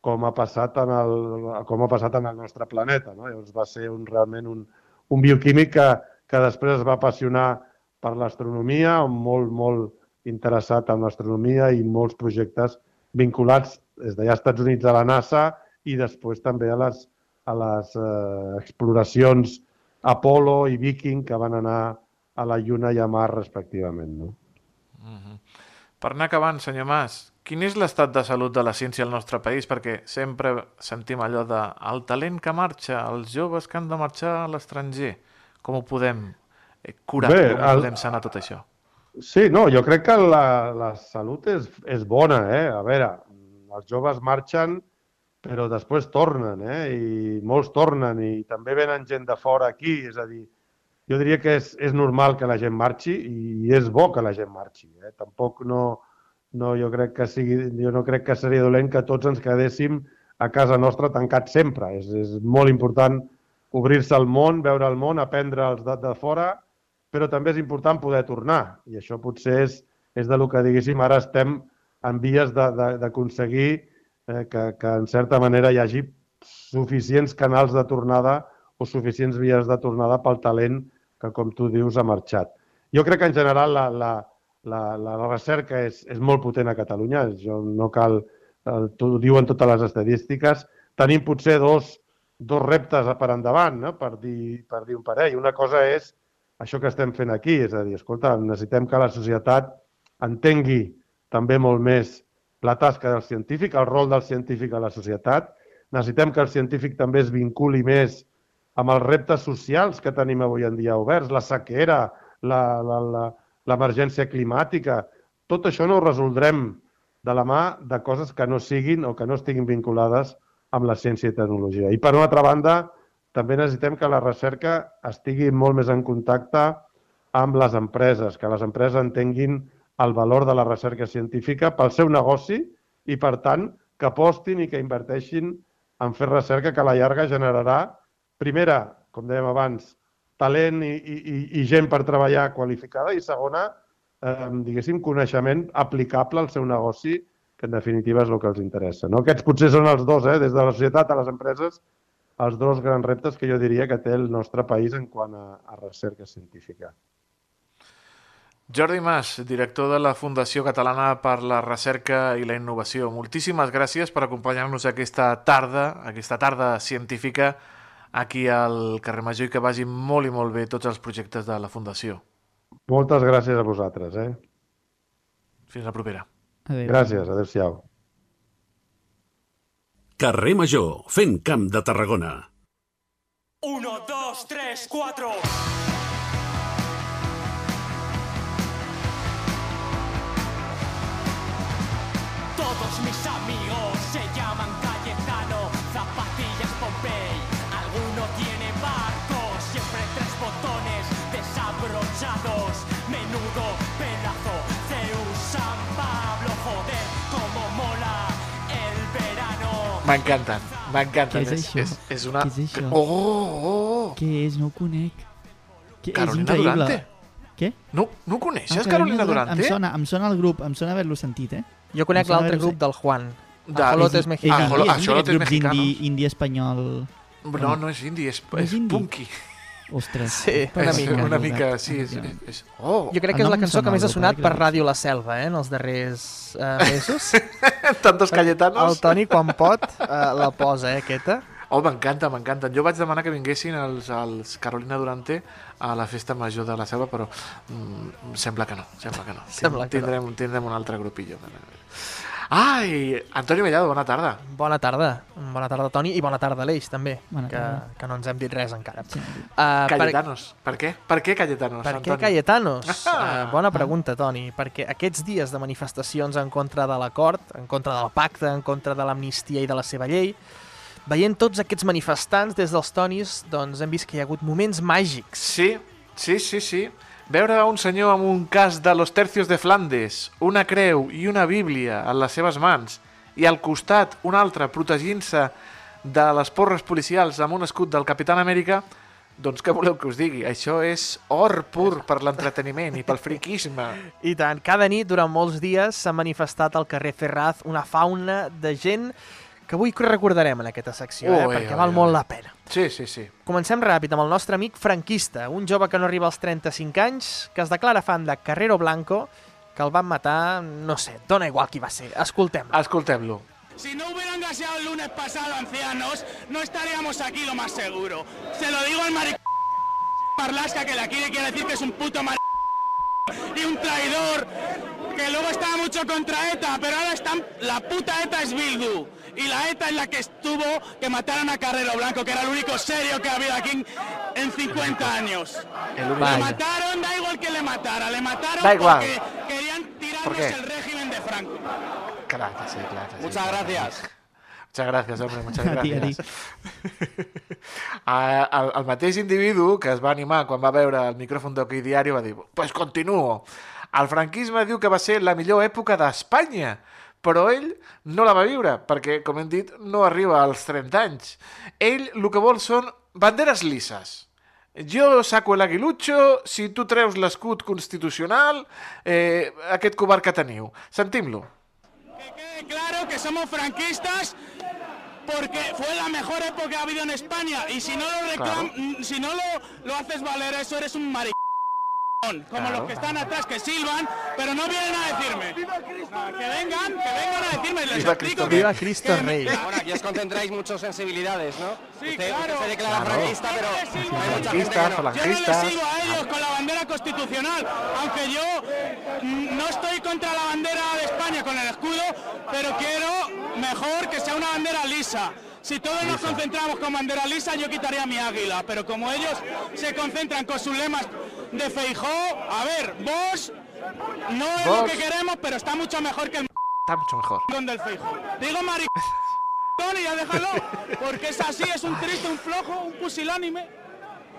com ha passat en el, com ha passat en el nostre planeta. No? Llavors va ser un, realment un, un bioquímic que, que després es va apassionar per l'astronomia, molt, molt interessat en l'astronomia i molts projectes vinculats des d'allà als Estats Units a la NASA i després també a les, a les eh, exploracions Apolo i Viking que van anar a la Lluna i a Mar respectivament. No? Mm -hmm. Per anar acabant, senyor Mas, quin és l'estat de salut de la ciència al nostre país? Perquè sempre sentim allò de el talent que marxa, els joves que han de marxar a l'estranger. Com ho podem eh, curar? Bé, Com el... podem sanar tot això? Sí, no, jo crec que la, la salut és, és bona, eh? A veure, els joves marxen però després tornen, eh? i molts tornen, i també venen gent de fora aquí, és a dir, jo diria que és, és normal que la gent marxi i és bo que la gent marxi. Eh? Tampoc no, no, jo, crec que sigui, jo no crec que seria dolent que tots ens quedéssim a casa nostra tancats sempre. És, és molt important obrir-se al món, veure el món, aprendre els de, de fora, però també és important poder tornar. I això potser és, és de lo que, diguéssim, ara estem en vies d'aconseguir eh, que, que en certa manera hi hagi suficients canals de tornada o suficients vies de tornada pel talent que, com tu dius, ha marxat. Jo crec que en general la, la, la, la recerca és, és molt potent a Catalunya, jo no cal, ho diuen totes les estadístiques, tenim potser dos, dos reptes per endavant, no? per, dir, per dir un parell. Una cosa és això que estem fent aquí, és a dir, escolta, necessitem que la societat entengui també molt més la tasca del científic, el rol del científic a la societat. Necessitem que el científic també es vinculi més amb els reptes socials que tenim avui en dia oberts, la sequera, l'emergència climàtica. Tot això no ho resoldrem de la mà de coses que no siguin o que no estiguin vinculades amb la ciència i tecnologia. I per una altra banda, també necessitem que la recerca estigui molt més en contacte amb les empreses, que les empreses entenguin el valor de la recerca científica pel seu negoci i, per tant, que apostin i que inverteixin en fer recerca que a la llarga generarà, primera, com dèiem abans, talent i, i, i gent per treballar qualificada i segona, eh, diguéssim, coneixement aplicable al seu negoci, que en definitiva és el que els interessa. No? Aquests potser són els dos, eh, des de la societat a les empreses, els dos grans reptes que jo diria que té el nostre país en quant a, a recerca científica. Jordi Mas, director de la Fundació Catalana per la Recerca i la Innovació. Moltíssimes gràcies per acompanyar-nos aquesta tarda, aquesta tarda científica aquí al carrer Major i que vagi molt i molt bé tots els projectes de la Fundació. Moltes gràcies a vosaltres. Eh? Fins la propera. Adéu. Gràcies, adéu-siau. Carrer Major, fent camp de Tarragona. 1, 2, 3, 4... M'encanten, m'encanten. Què és això? És, és una... Què és això? Oh, oh, oh. Què és? No ho conec. Que Carolina és increïble. Durante. Què? No, no ho coneixes, Ah, Carolina Durante? Em sona, em sona el grup, em sona haver-lo sentit, eh? Jo conec l'altre grup del Juan. De- Ajolotes Mexicanos. Ajolotes grup Mexicanos. indi, indi espanyol. No, no és indi, és, No és és punky. Ostres. Sí, una És mica. Una mica, sí. És, és, oh, Jo crec que és la cançó que més ha sonat per. Ràdio La Selva, eh, en els darrers eh, mesos. tantos cayetanos. El Toni, quan pot, eh, la posa, eh, aquesta. Oh, m'encanta, m'encanta. Jo vaig demanar que vinguessin els, els Carolina Durante a la festa major de la Selva, però mm, sembla que no, sembla que no. Sembla que no. tindrem, tindrem un altre grupillo. Ai, Antonio Mellado, bona tarda. Bona tarda. Bona tarda, Toni, i bona tarda, Aleix, també, Bona que, tarda. que no ens hem dit res encara. Sí. Uh, Cayetanos. Per... què? Per què Cayetanos, Per què Antoni? Cayetanos? Ah. Uh, bona pregunta, Toni, perquè aquests dies de manifestacions en contra de l'acord, en contra del pacte, en contra de l'amnistia i de la seva llei, veient tots aquests manifestants des dels Tonis, doncs hem vist que hi ha hagut moments màgics. Sí, sí, sí, sí. Veure un senyor amb un cas de los tercios de Flandes, una creu i una bíblia en les seves mans, i al costat un altre protegint-se de les porres policials amb un escut del Capitán Amèrica, doncs què voleu que us digui? Això és or pur per l'entreteniment i pel friquisme. I tant, cada nit, durant molts dies, s'ha manifestat al carrer Ferraz una fauna de gent que avui recordarem en aquesta secció, eh? Ui, perquè ui, val ui. molt la pena. Sí, sí, sí. Comencem ràpid amb el nostre amic franquista, un jove que no arriba als 35 anys, que es declara fan de Carrero Blanco, que el van matar, no sé, dona igual qui va ser. Escoltem-lo. Escoltem-lo. Si no hubieran gaseado el lunes pasado ancianos, no estaríamos aquí lo más seguro. Se lo digo al maric... Marlasca que la quiere, quiere decir que es un puto maric... y un traidor, que luego estaba mucho contra ETA, pero ahora están... La puta ETA es Bildu. Y la ETA es la que estuvo que mataron a Carrero Blanco, que era el único serio que ha habido aquí en 50 años. Le mataron, da igual que le matara, le mataron Da igual. porque querían tirarnos ¿Por el régimen de Franco. Clar que sí, clar que sí. Muchas gracias. Muchas gracias, hombre, muchas A ti, a gracias. El, el mateix individu que es va animar quan va veure el micròfon d'Ok Diario va dir pues continuo. El franquisme diu que va ser la millor època d'Espanya, però ell no la va viure, perquè, com hem dit, no arriba als 30 anys. Ell el que vol són banderes lisses. Jo saco el aguilucho, si tu treus l'escut constitucional, eh, aquest covard que teniu. Sentim-lo. Que quede claro que somos franquistas porque fue la mejor época que ha habido en España y si no lo reclam mm, si no lo, lo haces valer eso eres un maricón como Claro. los que están atrás que silban pero no vienen a decirme No, que vengan que vengan a decirme les Viva explico Cristo que- Viva Cristo que- Rey. que- Bueno, aquí os concentráis muchas sensibilidades, ¿no? Sí, usted, claro. usted se declara Claro. franquista, pero hay mucha gente que no. Yo no les sigo a ellos con la bandera constitucional, aunque yo no estoy contra la bandera de España con el escudo, pero quiero mejor que sea una bandera lisa. Si todos nos concentramos con bandera lisa, yo quitaría mi águila, pero como ellos se concentran con sus lemas de Feijó, a ver, vos no es lo que queremos, pero está mucho mejor que el Está mucho mejor. m***** del Feijó. Digo maricón y ya déjalo, porque es así, es un triste, un flojo, un pusilánime.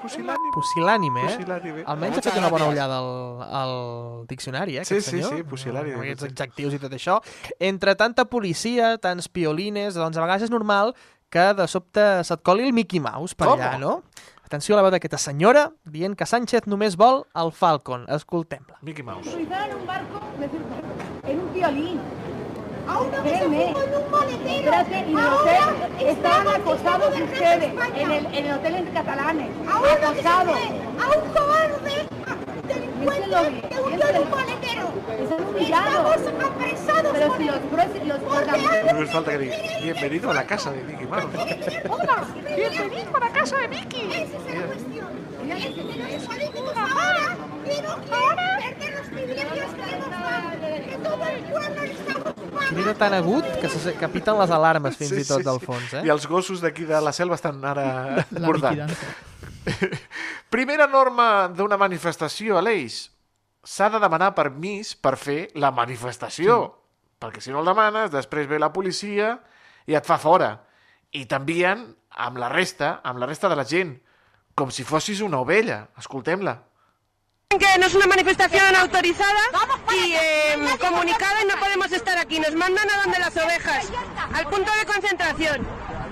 Pusilànime, eh? Pusil·lànime. Almenys ha fet una bona ullada al, al diccionari, eh, Sí, aquest sí, senyor. sí, pusil·lànime. Amb aquests adjectius i tot això. Entre tanta policia, tants piolines, doncs a vegades és normal que de sobte se't coli el Mickey Mouse per Com? allà, no? Atenció a la veu d'aquesta senyora dient que Sánchez només vol el Falcon. Escoltem-la. Mickey Mouse. en un barco, en un violín. Créeme. Espérate, y en el hotel estaban acosados ustedes, en el, en el hotel en catalanes. Acosados. a un cobarde Piénselo bien, que huyó de piénselo. un maletero. Están humillados. Estamos apresados Pero por si los jueces, los No falta que diga, bienvenido a la casa de Mickey Mouse. Hola, bienvenido a la casa de Mickey. Esa es la cuestión. Es que los políticos ahora que no quieren perder los privilegios que hemos dado, que todo el pueblo está ocupado. Crida tan agut que, se, que piten les alarmes fins i tot del fons, eh? I els gossos d'aquí de la selva estan ara bordant. Primera norma d'una manifestació, Aleix. S'ha de demanar permís per fer la manifestació. Perquè si no el demanes, després ve la policia i et fa fora. I t'envien amb la resta, amb la resta de la gent. Com si fossis una ovella. Escoltem-la. Que no es una manifestación autorizada y eh, comunicada y no podemos estar aquí. Nos mandan a donde las ovejas, al punto de concentración.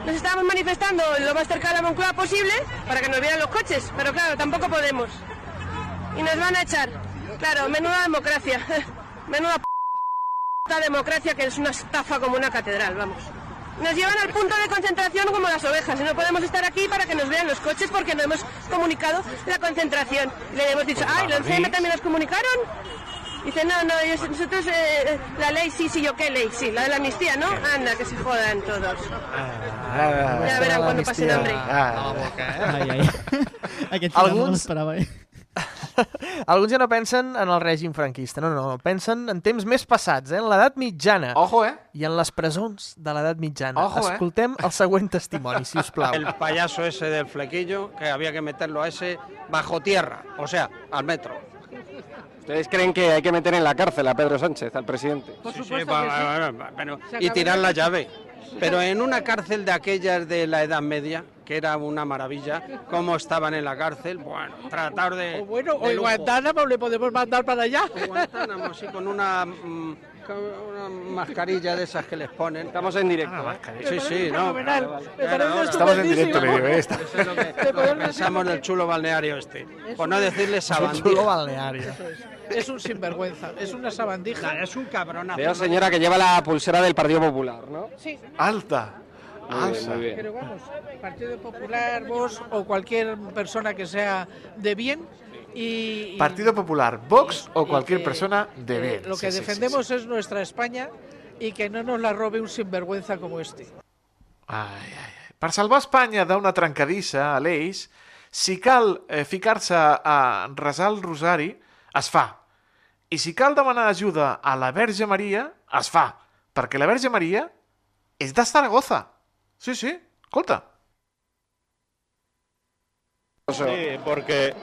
Nos estábamos manifestando lo más cerca de la Moncloa posible para que nos vieran los coches, pero claro, tampoco podemos. Y nos van a echar. Claro, menuda democracia. Menuda p democracia que es una estafa como una catedral, vamos. Nos llevan al punto de concentración como las ovejas y no podemos estar aquí para que nos vean los coches porque no hemos comunicado la concentración. Le hemos dicho, ay, ¿los CM también nos comunicaron? Dice, no, no, nosotros, eh, la ley, sí, sí, yo qué lei? Sí, la de la amnistía, ¿no? Anda, que se jodan todos. Ja verán quan no passin hambre. A la boca, eh? Alguns- l'esperava, eh? Alguns ja no pensen en el règim franquista, no, no, pensen en temps més passats, eh? en l'edat mitjana. Ojo, eh? I en les presons de l'edat mitjana. Ojo, eh? Escoltem el següent testimoni, si us plau. El payaso ese del flequillo, que había que meterlo a ese bajo tierra, o sea, al metro. ¿Ustedes creen que hay que meter en la cárcel a Pedro Sánchez, al presidente? Sí, sí, va- va- va- pero- y tirar la llave. Pero en una cárcel de aquellas de la Edad Media, que era una maravilla, cómo estaban en la cárcel, bueno, tratar de... O bueno, o en. Guantánamo le podemos mandar para allá. Guantánamo, sí, con una, mm, una mascarilla de esas que les ponen. Estamos en directo. Sí, sí, no. vale, vale. Claro, Estamos en directo, le digo, eh. Eso es lo que, lo que pensamos del chulo balneario este. Por no decirle sabandija. chulo balneario. Es un sinvergüenza, es una sabandija. Es un cabronazo. Veo, señora, que lleva la pulsera del Partido Popular, ¿no? Sí. Alta. Muy bien, Alta. muy bien. Pero vamos, Partido Popular, vos o cualquier persona que sea de bien y... y- Partido Popular, Vox o cualquier eh, persona de eh, bien. Lo Sí, que sí, sí, defendemos es nuestra España y que no nos la robe un sinvergüenza como este. Ai, ai, ai. Per salvar Espanya d'una trencadissa, a l'Eix, si cal eh, ficar-se a resar el rosari, es fa. I si cal demanar ajuda a la Verge Maria, es fa. Perquè la Verge Maria és de Zaragoza. Sí, sí, escolta. Sí, porque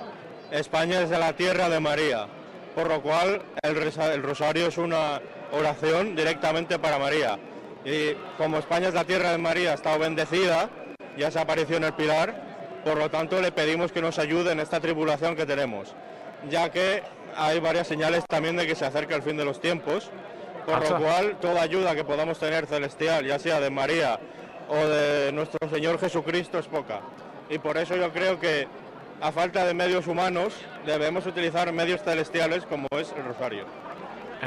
España es de la tierra de María, por lo cual el, rosario es una oración directamente para María. Y como España es la tierra de María, ha estado bendecida, ya se apareció en el Pilar, por lo tanto le pedimos que nos ayude en esta tribulación que tenemos, ya que hay varias señales también de que se acerca el fin de los tiempos, por lo cual toda ayuda que podamos tener celestial, ya sea de María o de nuestro Señor Jesucristo, es poca. Y por eso yo creo que a falta de medios humanos debemos utilizar medios celestiales como es el rosario.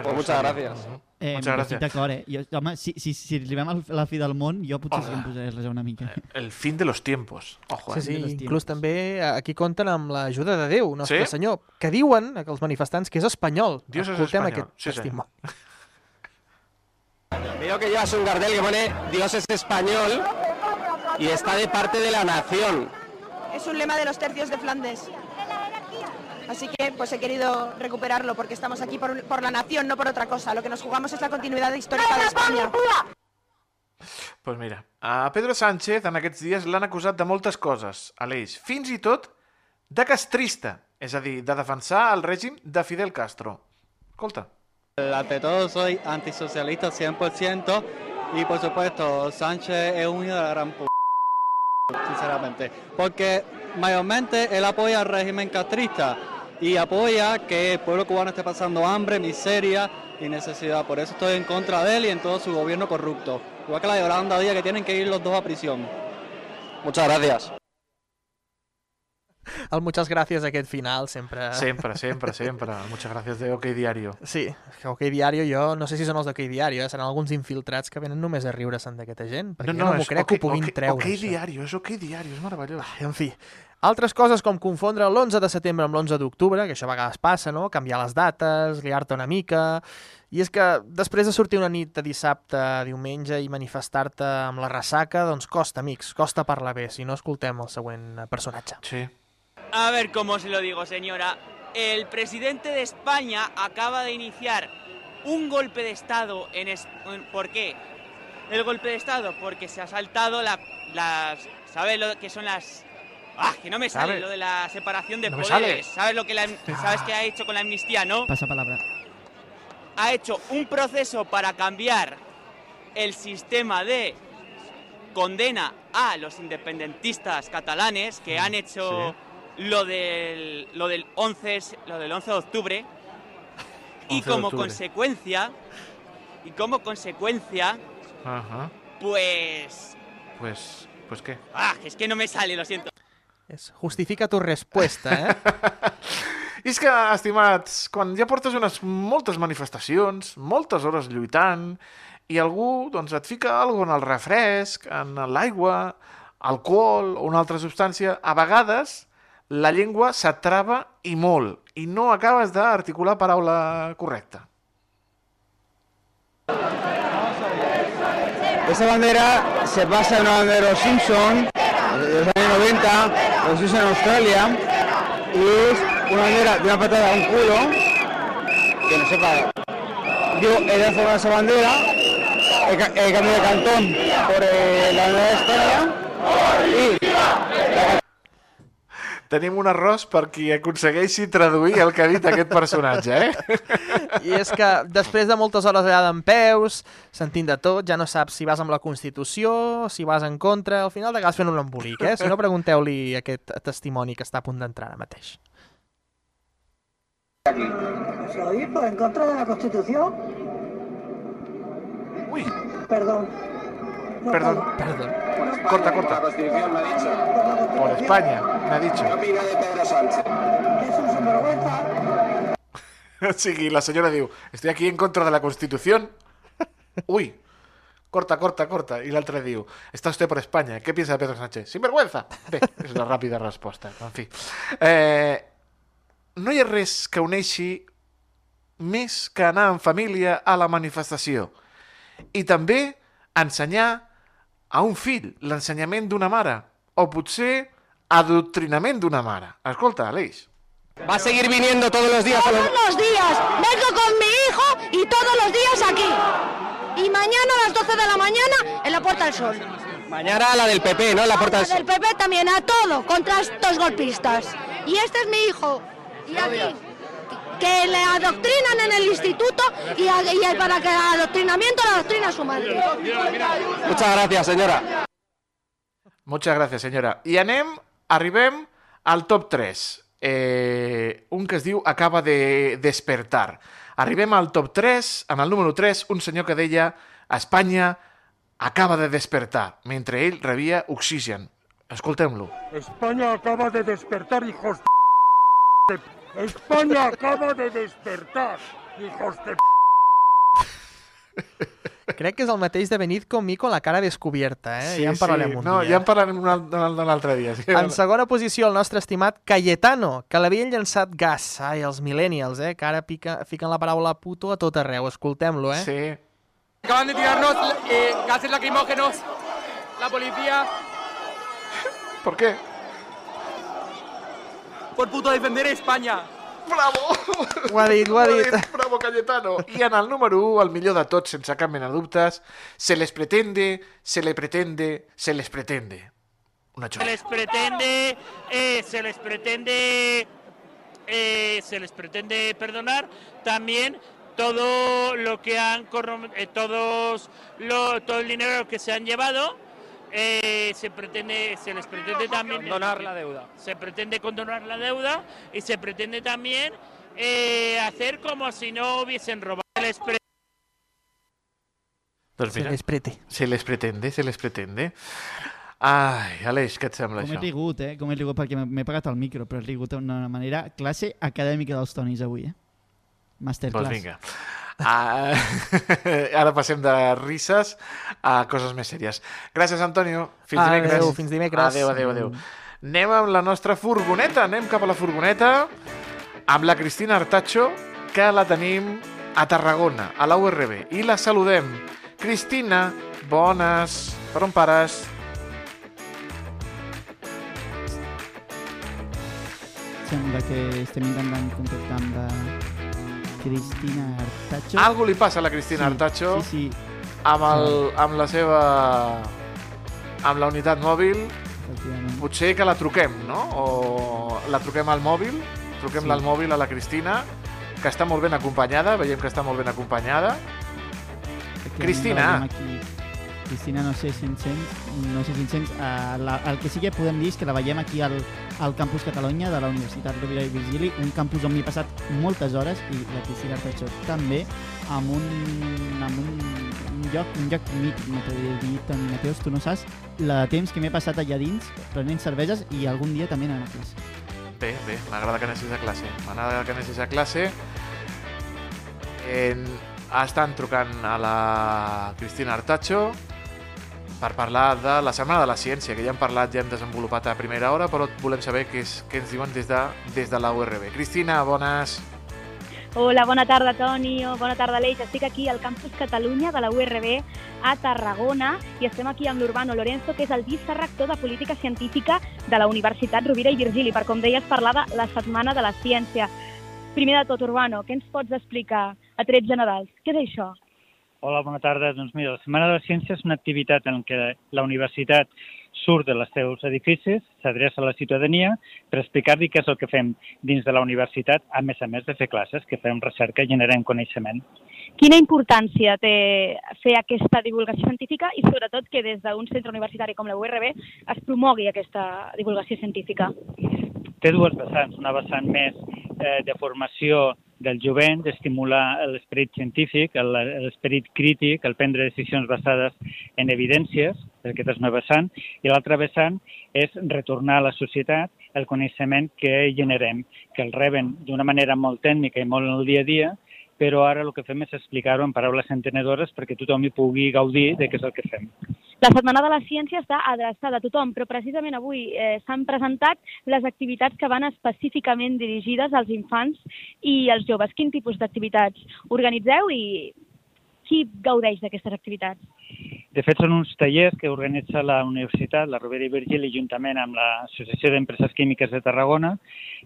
Pues muchas gracias. Eh, Muchas gràcies. d'acord, eh? Jo, home, si, si, si arribem a la fi del món, jo potser sí que em posaré a resar una mica. El fin de los tiempos. Ojo, Sí, eh? sí, inclús també eh, aquí compten amb l'ajuda de Déu, Nostre Sí? Senyor, que diuen, eh, que els manifestants, que és espanyol. Dios es Escoltem espanyol. aquest Sí, sí. testimoni. Veo que llevas un cartel que pone Dios es español y está de parte de la nación. Es un lema de los tercios de Flandes. Así que pues he querido recuperarlo porque estamos aquí por, por la nación, no por otra cosa. Lo que nos jugamos es la continuidad histórica de España. Pues mira, a Pedro Sánchez en aquests dies l'han acusat de moltes coses, a l'Eix, fins i tot de castrista, és a dir, de defensar el règim de Fidel Castro. Escolta. Ante todo soy antisocialista 100% y por supuesto Sánchez es un hijo de la gran p... sinceramente. Porque mayormente él apoya al régimen castrista y apoya que el pueblo cubano esté pasando hambre, miseria y necesidad. Por eso estoy en contra de él y en todo su gobierno corrupto. Igual que la Yolanda Díaz que tienen que ir los dos a prisión. Muchas gracias. El muchas gràcies aquest final sempre... Sempre, sempre, sempre. Muchas gracias de OK Diario. Sí, que OK Diario jo no sé si són els d'OK Diario, eh? seran alguns infiltrats que venen només a riure-se'n d'aquesta gent, perquè no, no, no m'ho crec que ho puguin OK, treure. OK això. Diario, és OK Diario, és meravellós. Ai, en fi, altres coses com confondre l'11 de setembre amb l'11 d'octubre, que això a vegades passa, no? Canviar les dates, liar-te una mica... I és que després de sortir una nit de dissabte a diumenge i manifestar-te amb la ressaca, doncs costa, amics, costa parlar bé, si no escoltem el següent personatge. Sí. A ver cómo se lo digo, señora. El presidente de España acaba de iniciar un golpe de Estado en... es- ¿Por qué? El golpe de Estado, porque se ha saltado la, las... ¿Sabes lo que son las... Ah, que no me sale ¿Sabe? lo de la separación de No me poderes. sale. ¿Sabes lo que la, sabes qué ha hecho con la amnistía, no? Passa palabra. ha hecho un proceso para cambiar el sistema de condena a los independentistas catalanes que han hecho lo del lo del 11 es- lo del 11 de octubre y 11 de como octubre. consecuencia y como consecuencia Ajá. pues Pues, pues què? ah, es que no me sale, lo siento. És justifica tu respuesta, eh? I és que, estimats, quan ja portes unes moltes manifestacions, moltes hores lluitant, i algú doncs, et fica alguna en el refresc, en l'aigua, alcohol o una altra substància, a vegades la llengua s'atrava i molt i no acabes d'articular paraula correcta. Esa bandera se basa en una bandera de los Simpson de los años 90, los en Australia, y es una bandera de una patada a un culo, que no sepa, yo he formar esa bandera, he, ca- he cambiado de cantón por eh, la bandera de España, y Tenim un arròs per qui aconsegueixi traduir el que ha dit aquest personatge, eh? I és que després de moltes hores allà d'en peus, sentint de tot, ja no saps si vas amb la Constitució, si vas en contra... Al final t'acabes fent un embolic, eh? Si no, pregunteu-li aquest testimoni que està a punt d'entrar ara mateix. Soy en contra de la Constitución. Uy. Perdón. Perdón, perdón. Corta, corta. Por España, me ha dicho. Es un sinvergüenza. Sí, la señora diu, estoy aquí en contra de la Constitución. Uy, corta, corta, corta. I l'altre diu, está usted por España, ¿qué piensa de Pedro Sánchez? Sinvergüenza. Bé, és una ràpida resposta, en fi. Eh, no hi ha res que uneixi més que anar en família a la manifestació. I també ensenyar a un fill l'ensenyament d'una mare, o potser adoctrinament d'una mare. Escolta, Aleix. Va a seguir viniendo todos los días a los... Todos los días. Vengo con mi hijo y todos los días aquí. Y mañana a las 12 de la mañana en la Puerta del Sol. Mañana la del PP, ¿no? La puerta del Del PP también, a todo, contra estos golpistas. Y este es mi hijo. Y aquí, que le adoctrinan en el instituto y, a- y para que el adoctrinamiento lo adoctrina su madre. Muchas gracias, señora. Muchas gracias, senyora. I anem, arribem al top 3. Eh, un que es diu Acaba de despertar. Arribem al top 3, en el número 3, un senyor que deia Espanya acaba de despertar, mentre ell rebia oxigen. Escoltem-lo. España acaba de despertar, hijos de... España acaba de despertar, hijos de... Crec que és el mateix de Benit com mi con la cara descobierta, eh? ja en parlarem un no, dia. ja en parlarem un, al- un altre dia. Sí. En segona posició, el nostre estimat Cayetano, que l'havien llançat gas. Ai, els millennials, eh? Que ara pica, fiquen la paraula puto a tot arreu. Escoltem-lo, eh? Sí. Acaban de tirarnos eh, gases lacrimógenos. La policía. ¿Por qué? Por puto defender España. Bravo! Ho ha dit, ho ha dit. Bravo, Cayetano. I en el número 1, el millor de tots, sense cap mena de dubtes, se les pretende, se le pretende, se les pretende. Una Se xorra. les pretende, eh, se les pretende, eh, se les pretende perdonar también todo lo que han eh, todos lo- todo el dinero que se han llevado. Eh, se pretende, se les pretende también Condonar la deuda. Se pretende condonar la deuda y se pretende también eh, hacer como si no hubiesen robado. Se les Doncs Se les prete. Se les pretende, se les pretende. Ai, Aleix, què et sembla Com he això? rigut, eh? Com he rigut, perquè m'he- m'he pagat el micro, però he rigut d'una manera classe acadèmica dels tonis avui, eh? Masterclass. Doncs vinga. Ah, ara passem de risses a coses més sèries. Gràcies, Antonio. Fins Adeu, dimecres. fins dimecres. Adéu, adéu, adéu. Anem amb la nostra furgoneta. Anem cap a la furgoneta amb la Cristina Artacho, que la tenim a Tarragona, a la URB. I la saludem. Cristina, bones. Per on pares? Sembla que estem intentant contactar amb la Cristina Artacho. Algo li passa a la Cristina Sí, Artacho sí, sí. amb, el, amb la seva... amb la unitat mòbil. Potser que la truquem, no? O la truquem al mòbil, truquem-la Sí. al mòbil a la Cristina, que està molt ben acompanyada, veiem que està molt ben acompanyada. Cristina. Cristina, no sé si ens sents, no sé si ens sents. Uh, la, el que sí que podem dir és que la veiem aquí al, al campus Catalunya de la Universitat Rovira i Virgili, un campus on m'he passat moltes hores i la Cristina Artacho també, amb un, amb un, un lloc, un lloc mític, no podria dir, Toni Mateus, tu no saps la de temps que m'he passat allà dins prenent cerveses i algun dia també anant a classe. Bé, bé, m'agrada que anessis a classe. M'agrada que anessis a classe. En... estan trucant a la Cristina Artacho per parlar de la Setmana de la Ciència, que ja hem parlat, ja hem desenvolupat a primera hora, però volem saber què, és, què ens diuen des de, des de la URB. Cristina, bones... Hola, bona tarda, Toni, bona tarda, Aleix. Estic aquí al Campus Catalunya de la URB a Tarragona i estem aquí amb l'Urbano Lorenzo, que és el vicerrector de Política Científica de la Universitat Rovira i Virgili, per, com deies, parlar de la Setmana de la Ciència. Primer de tot, Urbano, què ens pots explicar a trets generals? Què és això? Hola, bona tarda. Doncs mira, la Setmana de la Ciència és una activitat en què la universitat surt dels seus edificis, s'adreça a la ciutadania per explicar-li què és el que fem dins de la universitat, a més a més de fer classes, que fem recerca i generem coneixement. Quina importància té fer aquesta divulgació científica i sobretot que des d'un centre universitari com la URB es promogui aquesta divulgació científica? Té dues vessants, una vessant més eh, de formació del jovent, d'estimular l'esperit científic, l'esperit crític, el prendre decisions basades en evidències, perquè és una vessant, i l'altra vessant és retornar a la societat el coneixement que generem, que el reben d'una manera molt tècnica i molt en el dia a dia, però ara el que fem és explicar-ho en paraules entenedores perquè tothom hi pugui gaudir de què és el que fem. La Setmana de la Ciència està adreçada a tothom, però precisament avui eh, s'han presentat les activitats que van específicament dirigides als infants i als joves. Quin tipus d'activitats organitzeu i qui gaudeix d'aquestes activitats? De fet, són uns tallers que organitza la Universitat, la Rovira i Virgili, juntament amb l'Associació d'Empreses Químiques de Tarragona,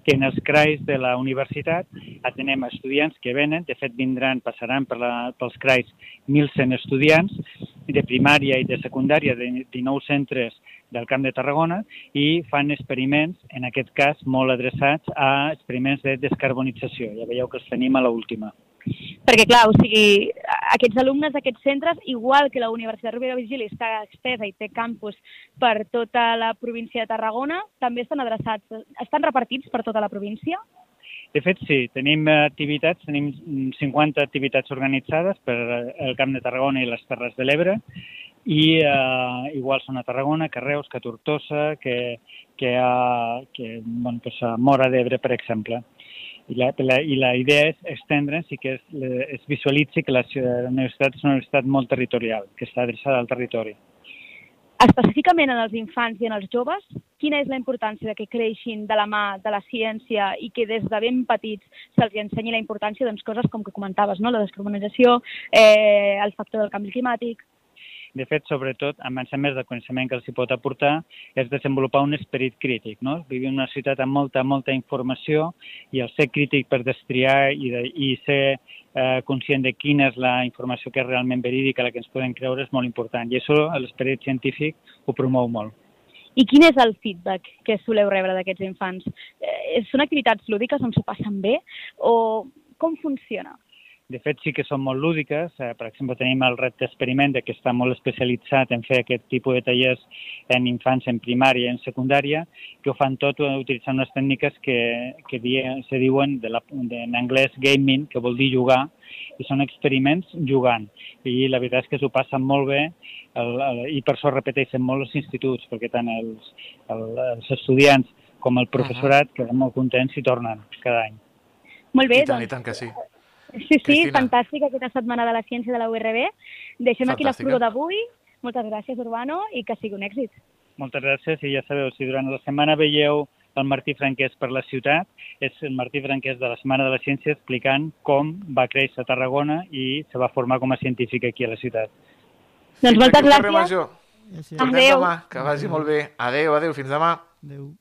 que en els CRAIs de la universitat atenem estudiants que venen, de fet vindran, passaran per la, pels CRAIs 1.100 estudiants de primària i de secundària de 19 centres del Camp de Tarragona i fan experiments, en aquest cas molt adreçats a experiments de descarbonització. Ja veieu que els tenim a l'última. Perquè, clar, o sigui, aquests alumnes d'aquests centres, igual que la Universitat Rovira i Virgili està extesa i té campus per tota la província de Tarragona, també estan adreçats, estan repartits per tota la província? De fet, sí, tenim activitats, tenim mm, 50 activitats organitzades per eh, el Camp de Tarragona i les Terres de l'Ebre i eh, igual són a Tarragona, que Reus, que Tortosa, que, que, a, que bueno, pues a Mora d'Ebre, per exemple. I la, la, I la idea és estendre'ns i que es, es visualitzi que la, ciutat- la universitat és una universitat molt territorial, que està adreçada al territori. Específicament en els infants i en els joves, quina és la importància de que creixin de la mà de la ciència i que des de ben petits se'ls ensenyi la importància doncs, coses com que comentaves, no? la descarbonització, eh, el factor del canvi climàtic... De fet, sobretot, a més del coneixement que els hi pot aportar, és desenvolupar un esperit crític. No? Vivim en una ciutat amb molta, molta informació i el ser crític per destriar i, de, i ser eh, conscient de quina és la informació que és realment verídica, la que ens podem creure, és molt important. I això l'esperit científic ho promou molt. I quin és el feedback que soleu rebre d'aquests infants? Eh, són activitats lúdiques on s'ho passen bé o com funciona? De fet, sí que són molt lúdiques. Eh, per exemple, tenim el repte experiment de que està molt especialitzat en fer aquest tipus de tallers en infants en primària i en secundària, que ho fan tot utilitzant unes tècniques que, que di se diuen de la, de, en anglès gaming, que vol dir jugar, i són experiments jugant. I la veritat és que s'ho passen molt bé el, el, i per això repeteixen molt els instituts, perquè tant els, el, els estudiants com el professorat queden molt contents i tornen cada any. Molt bé, I tant, doncs... i tant que sí. Sí, sí, Cristina. fantàstica aquesta setmana de la ciència de la URB. Deixem aquí la Fantàstica. d'avui. Moltes gràcies, Urbano, i que sigui un èxit. Moltes gràcies i ja sabeu, si durant la setmana veieu el Martí Franquès per la ciutat, és el Martí Franquès de la Setmana de la Ciència explicant com va créixer a Tarragona i se va formar com a científic aquí a la ciutat. Doncs moltes gràcies. Adéu. demà, que vagi molt bé. Adéu, adéu, fins demà. Adéu.